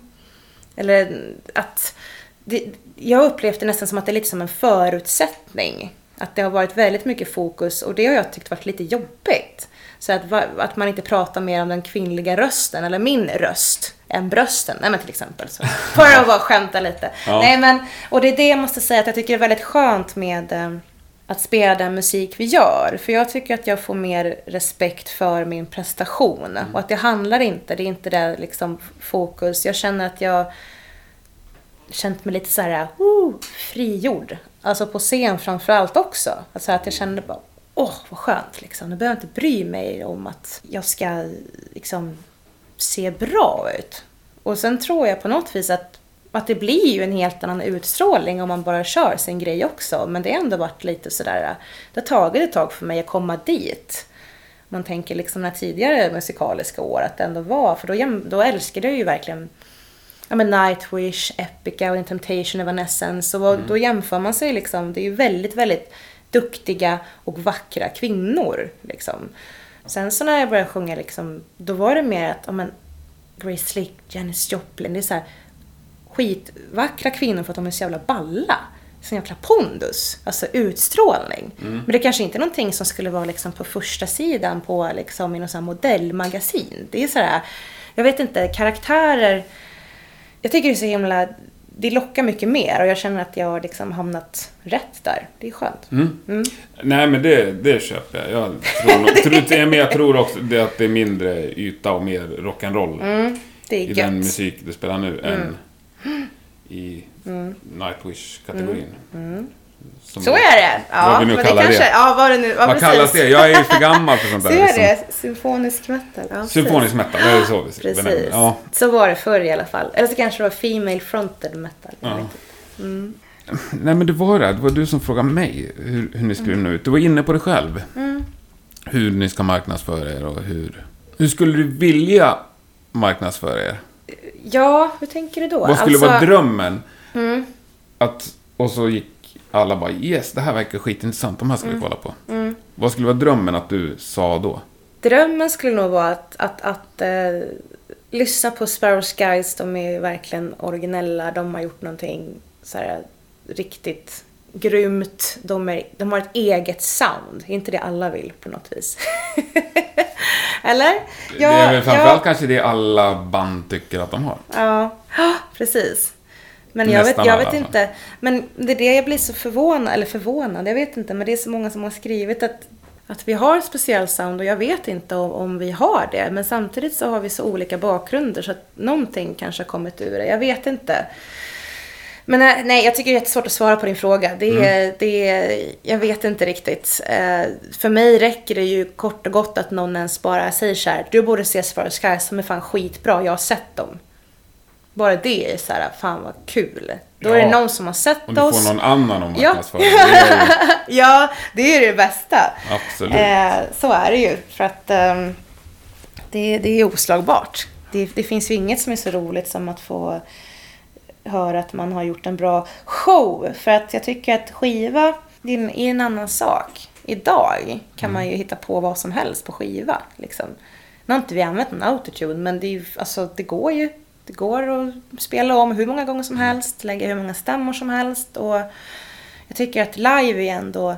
Eller att... Det, jag upplevt det nästan som att det är lite som en förutsättning. Att det har varit väldigt mycket fokus och det har jag tyckt varit lite jobbigt. Så att, att man inte pratar mer om den kvinnliga rösten, eller min röst, än brösten. Nej men till exempel. Så. För att bara skämta lite. Ja. Nej men, och det är det jag måste säga att jag tycker är väldigt skönt med eh, att spela den musik vi gör. För jag tycker att jag får mer respekt för min prestation. Och att det handlar inte, det är inte det liksom fokus. Jag känner att jag känt mig lite så här, uh, frigjord. Alltså på scen framförallt också. Alltså att jag kände bara, åh vad skönt liksom. Nu behöver jag inte bry mig om att jag ska liksom se bra ut. Och sen tror jag på något vis att, att det blir ju en helt annan utstrålning om man bara kör sin grej också. Men det har ändå varit lite sådär, det har tagit ett tag för mig att komma dit. Man tänker liksom när tidigare musikaliska år att det ändå var, för då, då älskade jag ju verkligen ja, men Nightwish, Epica och In Temptation, Evanescence. Och då jämför man sig liksom, det är ju väldigt, väldigt duktiga och vackra kvinnor. Liksom. Sen så när jag började sjunga, liksom, då var det mer att, ja men, Grace Slick, Janis Joplin, det är så här, skitvackra kvinnor för att de är så jävla balla. Sån jävla pondus, alltså utstrålning. Men det kanske inte är någonting som skulle vara liksom på första sidan på liksom i någon sån här modellmagasin. Det är så här, jag vet inte, karaktärer. Jag tycker det är så himla, det lockar mycket mer och jag känner att jag har liksom hamnat rätt där. Det är skönt. Mm. Nej, men det, det köper jag. Jag tror, nog- tror, men jag tror också det att det är mindre yta och mer rock'n'roll Mm, i gött. den musik du spelar nu än i Mm. Nightwish-kategorin. Så är det. Ja, Vad vi nu men kallar kanske, det. Ja, vad det nu... Ja, Vad kallas det? Jag är ju för gammal för sånt där. Så är liksom. det. Symfonisk metal. Ja. Symfonisk metal, det är så vi det. Precis. Ja. Så var det förr i alla fall. Eller så kanske det var Female Fronted Metal. Ja. inte. Nej, men det var det. Det var du som frågade mig hur, hur ni skulle nå ut. Du var inne på det själv. Mm. Hur ni ska marknadsföra er och hur... Hur skulle du vilja marknadsföra er? Ja, hur tänker du då? Vad skulle Alltså- vara drömmen? Mm. Att, och så gick alla bara yes, det här verkar skitintressant, de här Mm. ska vi kolla på. Vad skulle vara drömmen att du sa då? Drömmen skulle nog vara att, att, att eh, lyssna på Sparrow Skies. De är ju verkligen originella. De har gjort någonting så här, riktigt grymt. De, är, de har ett eget sound. Är inte det alla vill på något vis? Eller? det är väl framförallt kanske det alla band tycker att de har. Ja, Ja, precis. Men jag vet, jag alla, vet alltså. inte. Men det är det jag blir så förvånad, eller förvånad, jag vet inte. Men det är så många som har skrivit att, att vi har ett speciellt sound och jag vet inte om, om vi har det. Men samtidigt så har vi så olika bakgrunder så att någonting kanske har kommit ur det. Jag vet inte. Men nej, nej, jag tycker det är jättesvårt att svara på din fråga. Det är, det jag vet inte riktigt. Eh, för mig räcker det ju kort och gott att någon ens bara säger så här. Du borde se Sparrow Skies, som är fan skitbra, jag har sett dem. Bara det är så här, fan vad kul. Då är det Ja. någon som har sett Om du oss. får någon annan att Ja. marknadsföra. Det är ju, ja, det är det bästa. absolut. Eh, så är det ju. För att ehm, det, det är oslagbart. Det, det finns ju inget som är så roligt som att få höra att man har gjort en bra show. För att jag tycker att skiva det är en, är en annan sak. Idag kan man ju hitta på vad som helst på skiva. Liksom. Nu har inte vi använt någon autotune, men det, ju, alltså, det går ju. Det går att spela om hur många gånger som helst, lägga hur många stämmor som helst. Och jag tycker att live är ändå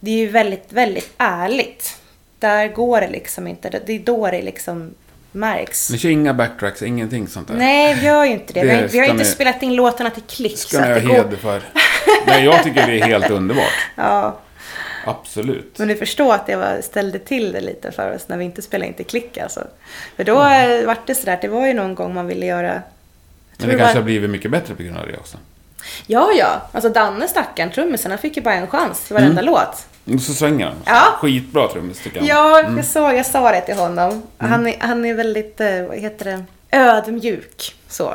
det är ju väldigt, väldigt ärligt. Där går det liksom inte. Det är då det liksom märks. Ni kör inga backtracks, ingenting sånt där? Nej, vi gör ju inte det. Det vi har, vi har inte ni- spelat in låtarna till klick. ska så ni ha heder för. Nej, jag tycker det är helt underbart. Ja, Absolut. men du förstår att var, ställde till det lite för oss när vi inte spelade in till klick alltså. För då mm. vart det sådär, det var ju någon gång man ville göra... jag Men det kanske var- har blivit mycket bättre på grund av det också. Ja, ja. Alltså Danne stackaren, trummisen, han fick ju bara en chans i varenda låt. Och så svänger han. Ja. Skitbra trummis tycker jag. Ja, jag, sa, jag sa det till honom. Han, är, han är väldigt, eh, vad heter det, ödmjuk. Så.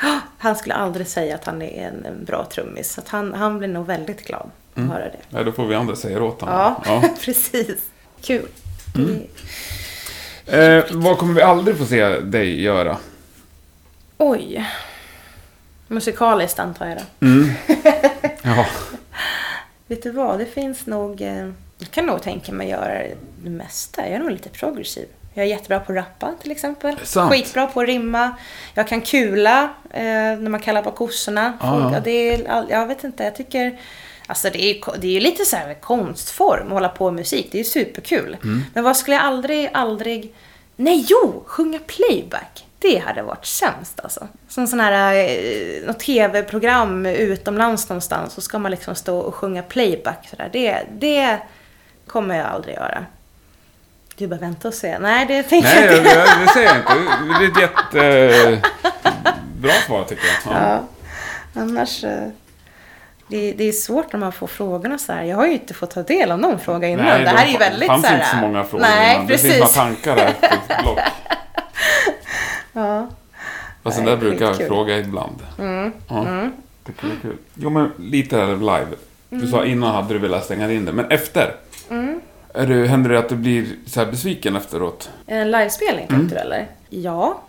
Han skulle aldrig säga att han är en, en bra trummis. Så att han, han blir nog väldigt glad att höra det. Ja, då får vi andra säga åt honom. Ja, precis. Kul. Det- Eh, vad kommer vi aldrig få se dig göra? Oj. Musikaliskt antar jag då. Ja. Vet du vad, det finns nog... Eh, jag kan nog tänka mig göra det mesta. Jag är nog lite progressiv. Jag är jättebra på att rappa till exempel. Sant. Skitbra på att rimma. Jag kan kula eh, när man kallar på kossorna. Ah, ja. det är, jag vet inte, jag tycker... Alltså det är ju det är ju lite så här konstform att hålla på med musik. Det är ju superkul. Mm. Men vad skulle jag aldrig, aldrig... Nej, jo! Sjunga playback. Det hade varit sämst alltså. Som sån här, eh, något tv-program utomlands någonstans så ska man liksom stå och sjunga playback sådär. Det, det kommer jag aldrig göra. Du bara vänta och se. Nej, det tänker Nej, jag inte. det, det säger jag inte. Det är ett jätte... Bra svar tycker jag. Ja. Ja. Annars... Det, det är svårt när man får frågorna så här. Jag har ju inte fått ta del av någon fråga innan. Nej, det här är ju väldigt Det fanns så här, inte så många frågor Nej, innan. precis. Det finns några tankar där på ett block. Ja. Fast det Nej, där brukar jag fråga ibland. Mm. Ja, tycker det är kul. Jo, men lite här live. Du sa Mm. innan hade du velat stänga in det, men efter? Är du, händer det att du blir så här besviken efteråt? En livespelning Mm. tänkte du eller? Ja,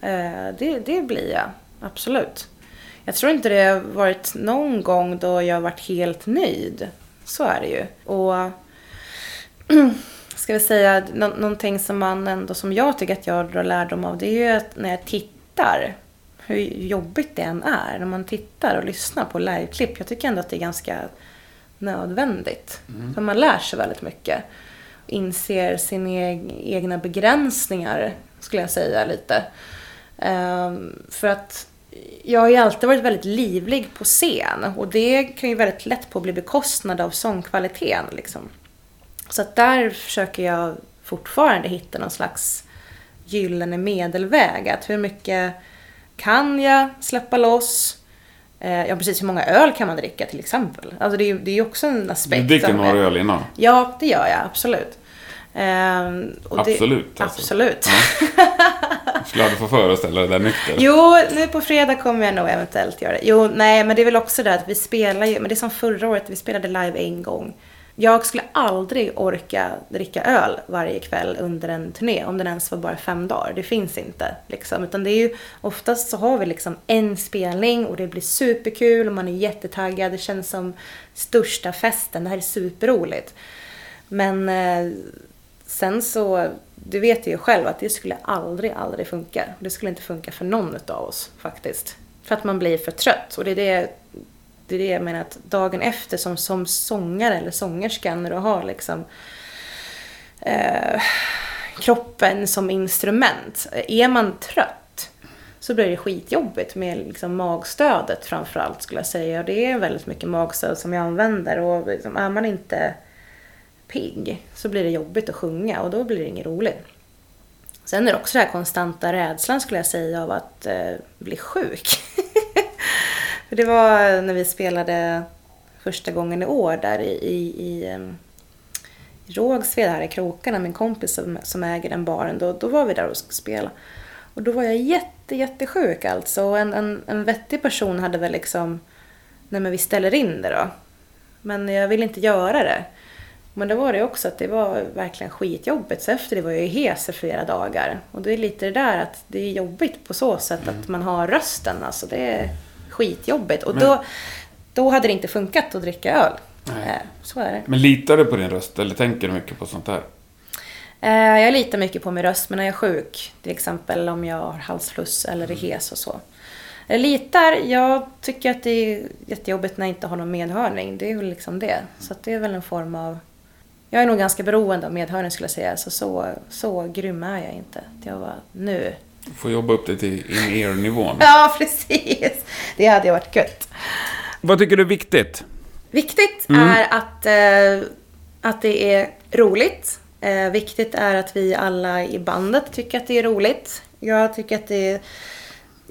eh, det, det blir jag. Absolut. Jag tror inte det har varit någon gång då jag har varit helt nöjd. Så är det ju. Och ska vi säga, nå- någonting som man ändå, som jag tycker att jag drar lärdom av, det är ju att när jag tittar hur jobbigt det än är när man tittar och lyssnar på liveklipp. Jag tycker ändå att det är ganska nödvändigt. För man lär sig väldigt mycket. Inser sina eg- egna begränsningar, skulle jag säga lite. Ehm, för att jag har ju alltid varit väldigt livlig på scen och det kan ju väldigt lätt på bli bekostnad av sångkvaliteten. Liksom. Så att där försöker jag fortfarande hitta någon slags gyllene medelväg. Att hur mycket kan jag släppa loss? Eh, ja, precis hur många öl kan man dricka till exempel? Alltså det är ju det är ju också en aspekt. Du dricker några öl innan? Ja, det gör jag absolut. Ehm, och det- Absolut, alltså. Absolut. Skulle du få föreställa dig där nykter? Jo, nu på fredag kommer jag nog eventuellt göra det. Jo, nej, men det är väl också det att vi spelar ju, men det är som förra året, vi spelade live en gång. Jag skulle aldrig orka dricka öl varje kväll under en turné, om den ens var bara fem dagar. Det finns inte, liksom. Utan det är ju, oftast så har vi liksom en spelning och det blir superkul och man är jättetaggad. Det känns som största festen, det här är superroligt. Men eh, sen så, du vet ju själv att det skulle aldrig, aldrig funka. Det skulle inte funka för någon av oss faktiskt. För att man blir för trött. Och det är det, det, är det jag menar att dagen efter som, som sångare eller sångerska när du har liksom eh, kroppen som instrument. Är man trött så blir det skitjobbigt med liksom magstödet framförallt skulle jag säga. Och det är väldigt mycket magstöd som jag använder. Och liksom, är man inte pigg så blir det jobbigt att sjunga och då blir det inget roligt. Sen är det också den här konstanta rädslan skulle jag säga av att eh, bli sjuk. För det var när vi spelade första gången i år där i, i, ehm, i Rågsved här i krokarna, min kompis som, som äger den baren, då, då var vi där och skulle spela. Och då var jag jätte, jättesjuk alltså. Och En, en, en vettig person hade väl liksom, nej men vi ställer in det då. Men jag ville inte göra det. Men då var det också att det var verkligen skitjobbigt. Så efter det var jag ju hes i flera dagar. Och det är lite det där att det är jobbigt på så sätt att man har rösten. Alltså det är skitjobbigt. Och Men- då, då hade det inte funkat att dricka öl. Nej. Eh, Så är det. Men litar du på din röst eller tänker du mycket på sånt här? Eh, Jag litar mycket på min röst, men när jag är sjuk, till exempel om jag har halsfluss eller är hes och så. Jag litar, jag tycker att det är jättejobbigt när jag inte har någon medhörning. Det är väl liksom det. Så det är väl en form av... Jag är nog ganska beroende av medhörning skulle jag säga, så så, så grym är jag inte. Jag var nu. Du får jobba upp dig till in-ear-nivån. Ja, precis! Det hade ju varit gött. Vad tycker du är viktigt? Viktigt är att, eh, att det är roligt. Eh, viktigt är att vi alla i bandet tycker att det är roligt. Jag tycker att det är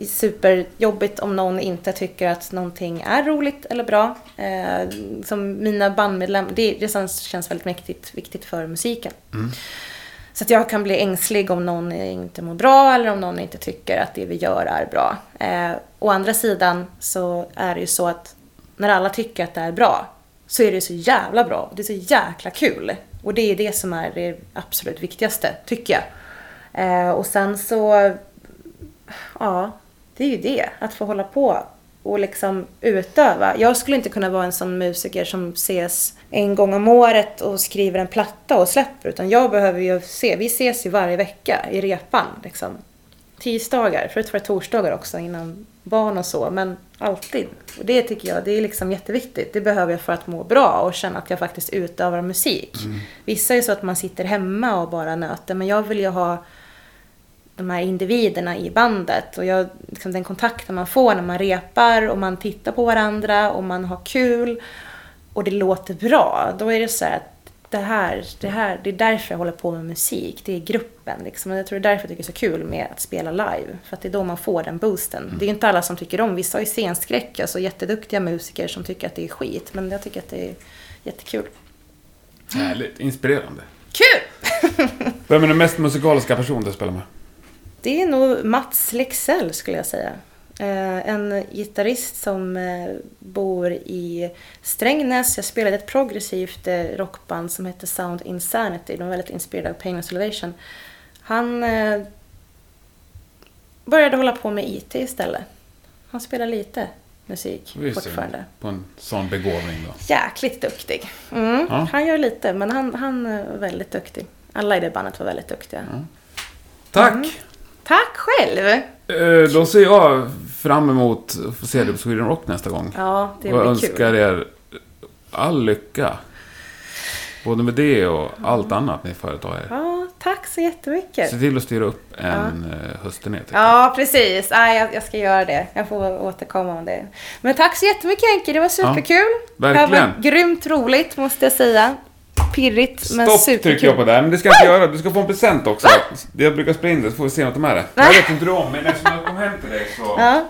superjobbigt om någon inte tycker att någonting är roligt eller bra. Eh, som mina bandmedlemmar, det, det känns väldigt viktigt, viktigt för musiken. Så att jag kan bli ängslig om någon inte mår bra eller om någon inte tycker att det vi gör är bra. Eh, å andra sidan så är det ju så att när alla tycker att det är bra så är det så jävla bra. Det är så jäkla kul. Och det är det som är det absolut viktigaste, tycker jag. Eh, och sen så, ja, det är ju det. Att få hålla på och liksom utöva. Jag skulle inte kunna vara en sån musiker som ses en gång om året och skriver en platta och släpper. Utan jag behöver ju se, vi ses ju varje vecka i repan liksom. Tisdagar, förut var det torsdagar också innan barn och så, men alltid. Och det tycker jag, det är liksom jätteviktigt. Det behöver jag för att må bra och känna att jag faktiskt utövar musik. Vissa är ju så att man sitter hemma och bara nöter, men jag vill ju ha de här individerna i bandet och jag, liksom den kontakten man får när man repar och man tittar på varandra och man har kul och det låter bra. Då är det så här att det här, det här, det är därför jag håller på med musik. Det är gruppen liksom. Och jag tror det är därför jag tycker det är så kul med att spela live. För att det är då man får den boosten. Det är ju inte alla som tycker om, vissa har ju scenskräck, alltså jätteduktiga musiker som tycker att det är skit. Men jag tycker att det är jättekul. Härligt, inspirerande. Kul! Vem är den mest musikaliska person du spelar med? Det är nog Mats Lexell skulle jag säga. Eh, en gitarrist som eh, bor i Strängnäs. Jag spelade ett progressivt eh, rockband som heter Sound Insanity. De är väldigt inspirerade av Pain and Salvation. Han började hålla på med IT istället. Han spelar lite musik är fortfarande. det På en sån begåvning då. Jäkligt duktig. Mm, Ja. Han gör lite, men han, han är väldigt duktig. Alla i det bandet var väldigt duktiga. Tack! Mm. Tack själv! Eh, Då ser jag fram emot att få se dig på Sweden Rock nästa gång. Ja, det och blir önskar kul. er all lycka. Både med det och allt annat ni företar er. Ja, tack så jättemycket. Se till att styra upp en ja. höstturné. Ja, precis. Nej, jag, jag ska göra det. Jag får återkomma om det. Men tack så jättemycket Henke, det var superkul. verkligen. Det var grymt roligt, måste jag säga. Pirrigt, men Stopp superkul. trycker jag på där, men det ska jag inte göra. Du ska få en present också. Jag brukar spela in det, så får vi se något med det. Jag vet inte du om, men eftersom jag kom hem till dig så... Ja.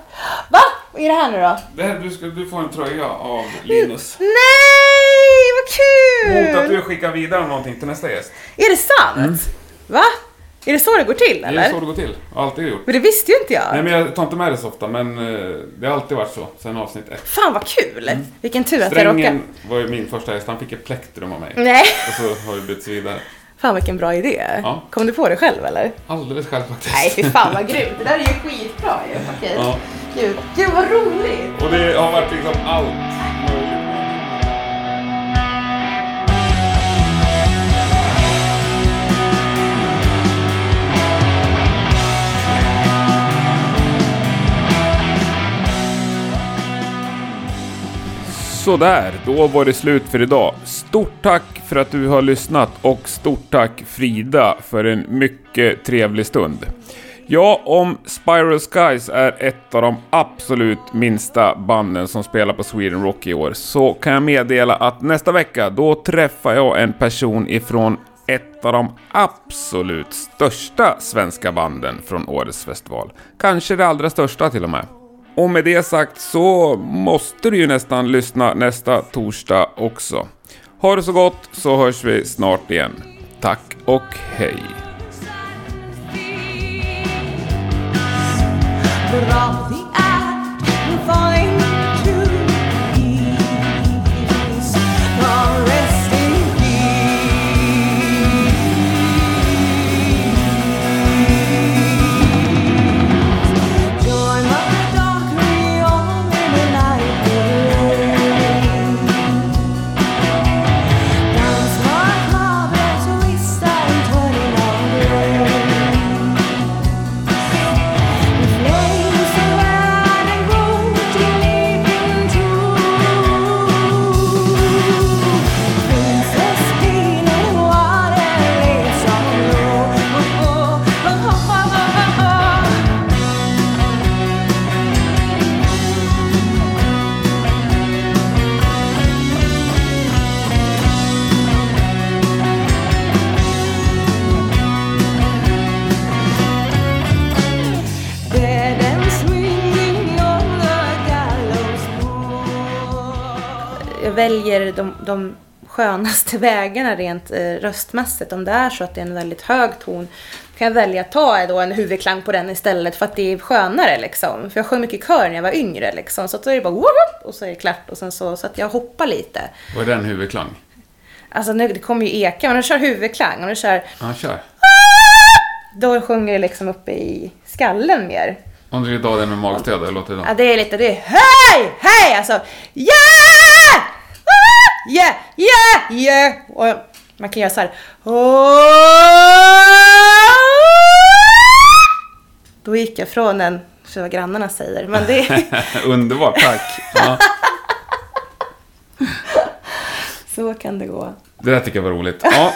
Va? Vad är det här nu då? Det här, du, ska, du får en tröja av Linus. Nej, vad Mot att kul! du skickar vidare någonting till nästa gäst. Är det sant? Va? Är det så det går till, Det eller? är så det går till. Har alltid gjort. Men det visste ju inte jag. Nej men jag tar inte med det så ofta, men eh, det har alltid varit så sen avsnitt ett. Fan vad kul! Vilken tur att jag Strängen råkade... var ju min första häst, han fick ett plektrum av mig. Nej, Och så har vi bytts vidare. fan vilken bra idé. Ja. Kom du på det själv eller? Alldeles själv faktiskt. Nej, fy fan vad grymt. Det där är ju skitbra ju. Okej. Ja. Gud. Gud vad roligt! Och det har varit liksom allt Sådär, då var det slut för idag. Stort tack för att du har lyssnat och stort tack Frida för en mycket trevlig stund. Ja, om Spiral Skies är ett av de absolut minsta banden som spelar på Sweden Rock i år så kan jag meddela att nästa vecka då träffar jag en person ifrån ett av de absolut största svenska banden från årets festival. Kanske det allra största till och med. Och med det sagt så måste du ju nästan lyssna nästa torsdag också. Ha det så gott så hörs vi snart igen. Tack och hej! Bra. Väljer de, de skönaste vägarna rent eh, röstmässigt. Om det är så att det är en väldigt hög ton kan jag välja att ta då en huvudklang på den istället för att det är skönare liksom. För jag sjöng mycket kör när jag var yngre liksom. Så att då är det bara whoop, och så är det klart och sen så, så att jag hoppar lite. Vad är den huvudklang? Alltså nu, det kommer ju eka, om du kör huvudklang, om du kör, Ja, kör. då sjunger det liksom uppe i skallen mer. Om du vill ta den med magstöd, hur låter det då? Ja, det är lite, det är hej, hej, alltså yeah, ah, yeah, yeah, yeah. Och man kan göra så här. Då gick jag från den, så vad grannarna säger, men det, Underbart, tack. Ja, så kan det gå. det där tycker jag var roligt. Ja,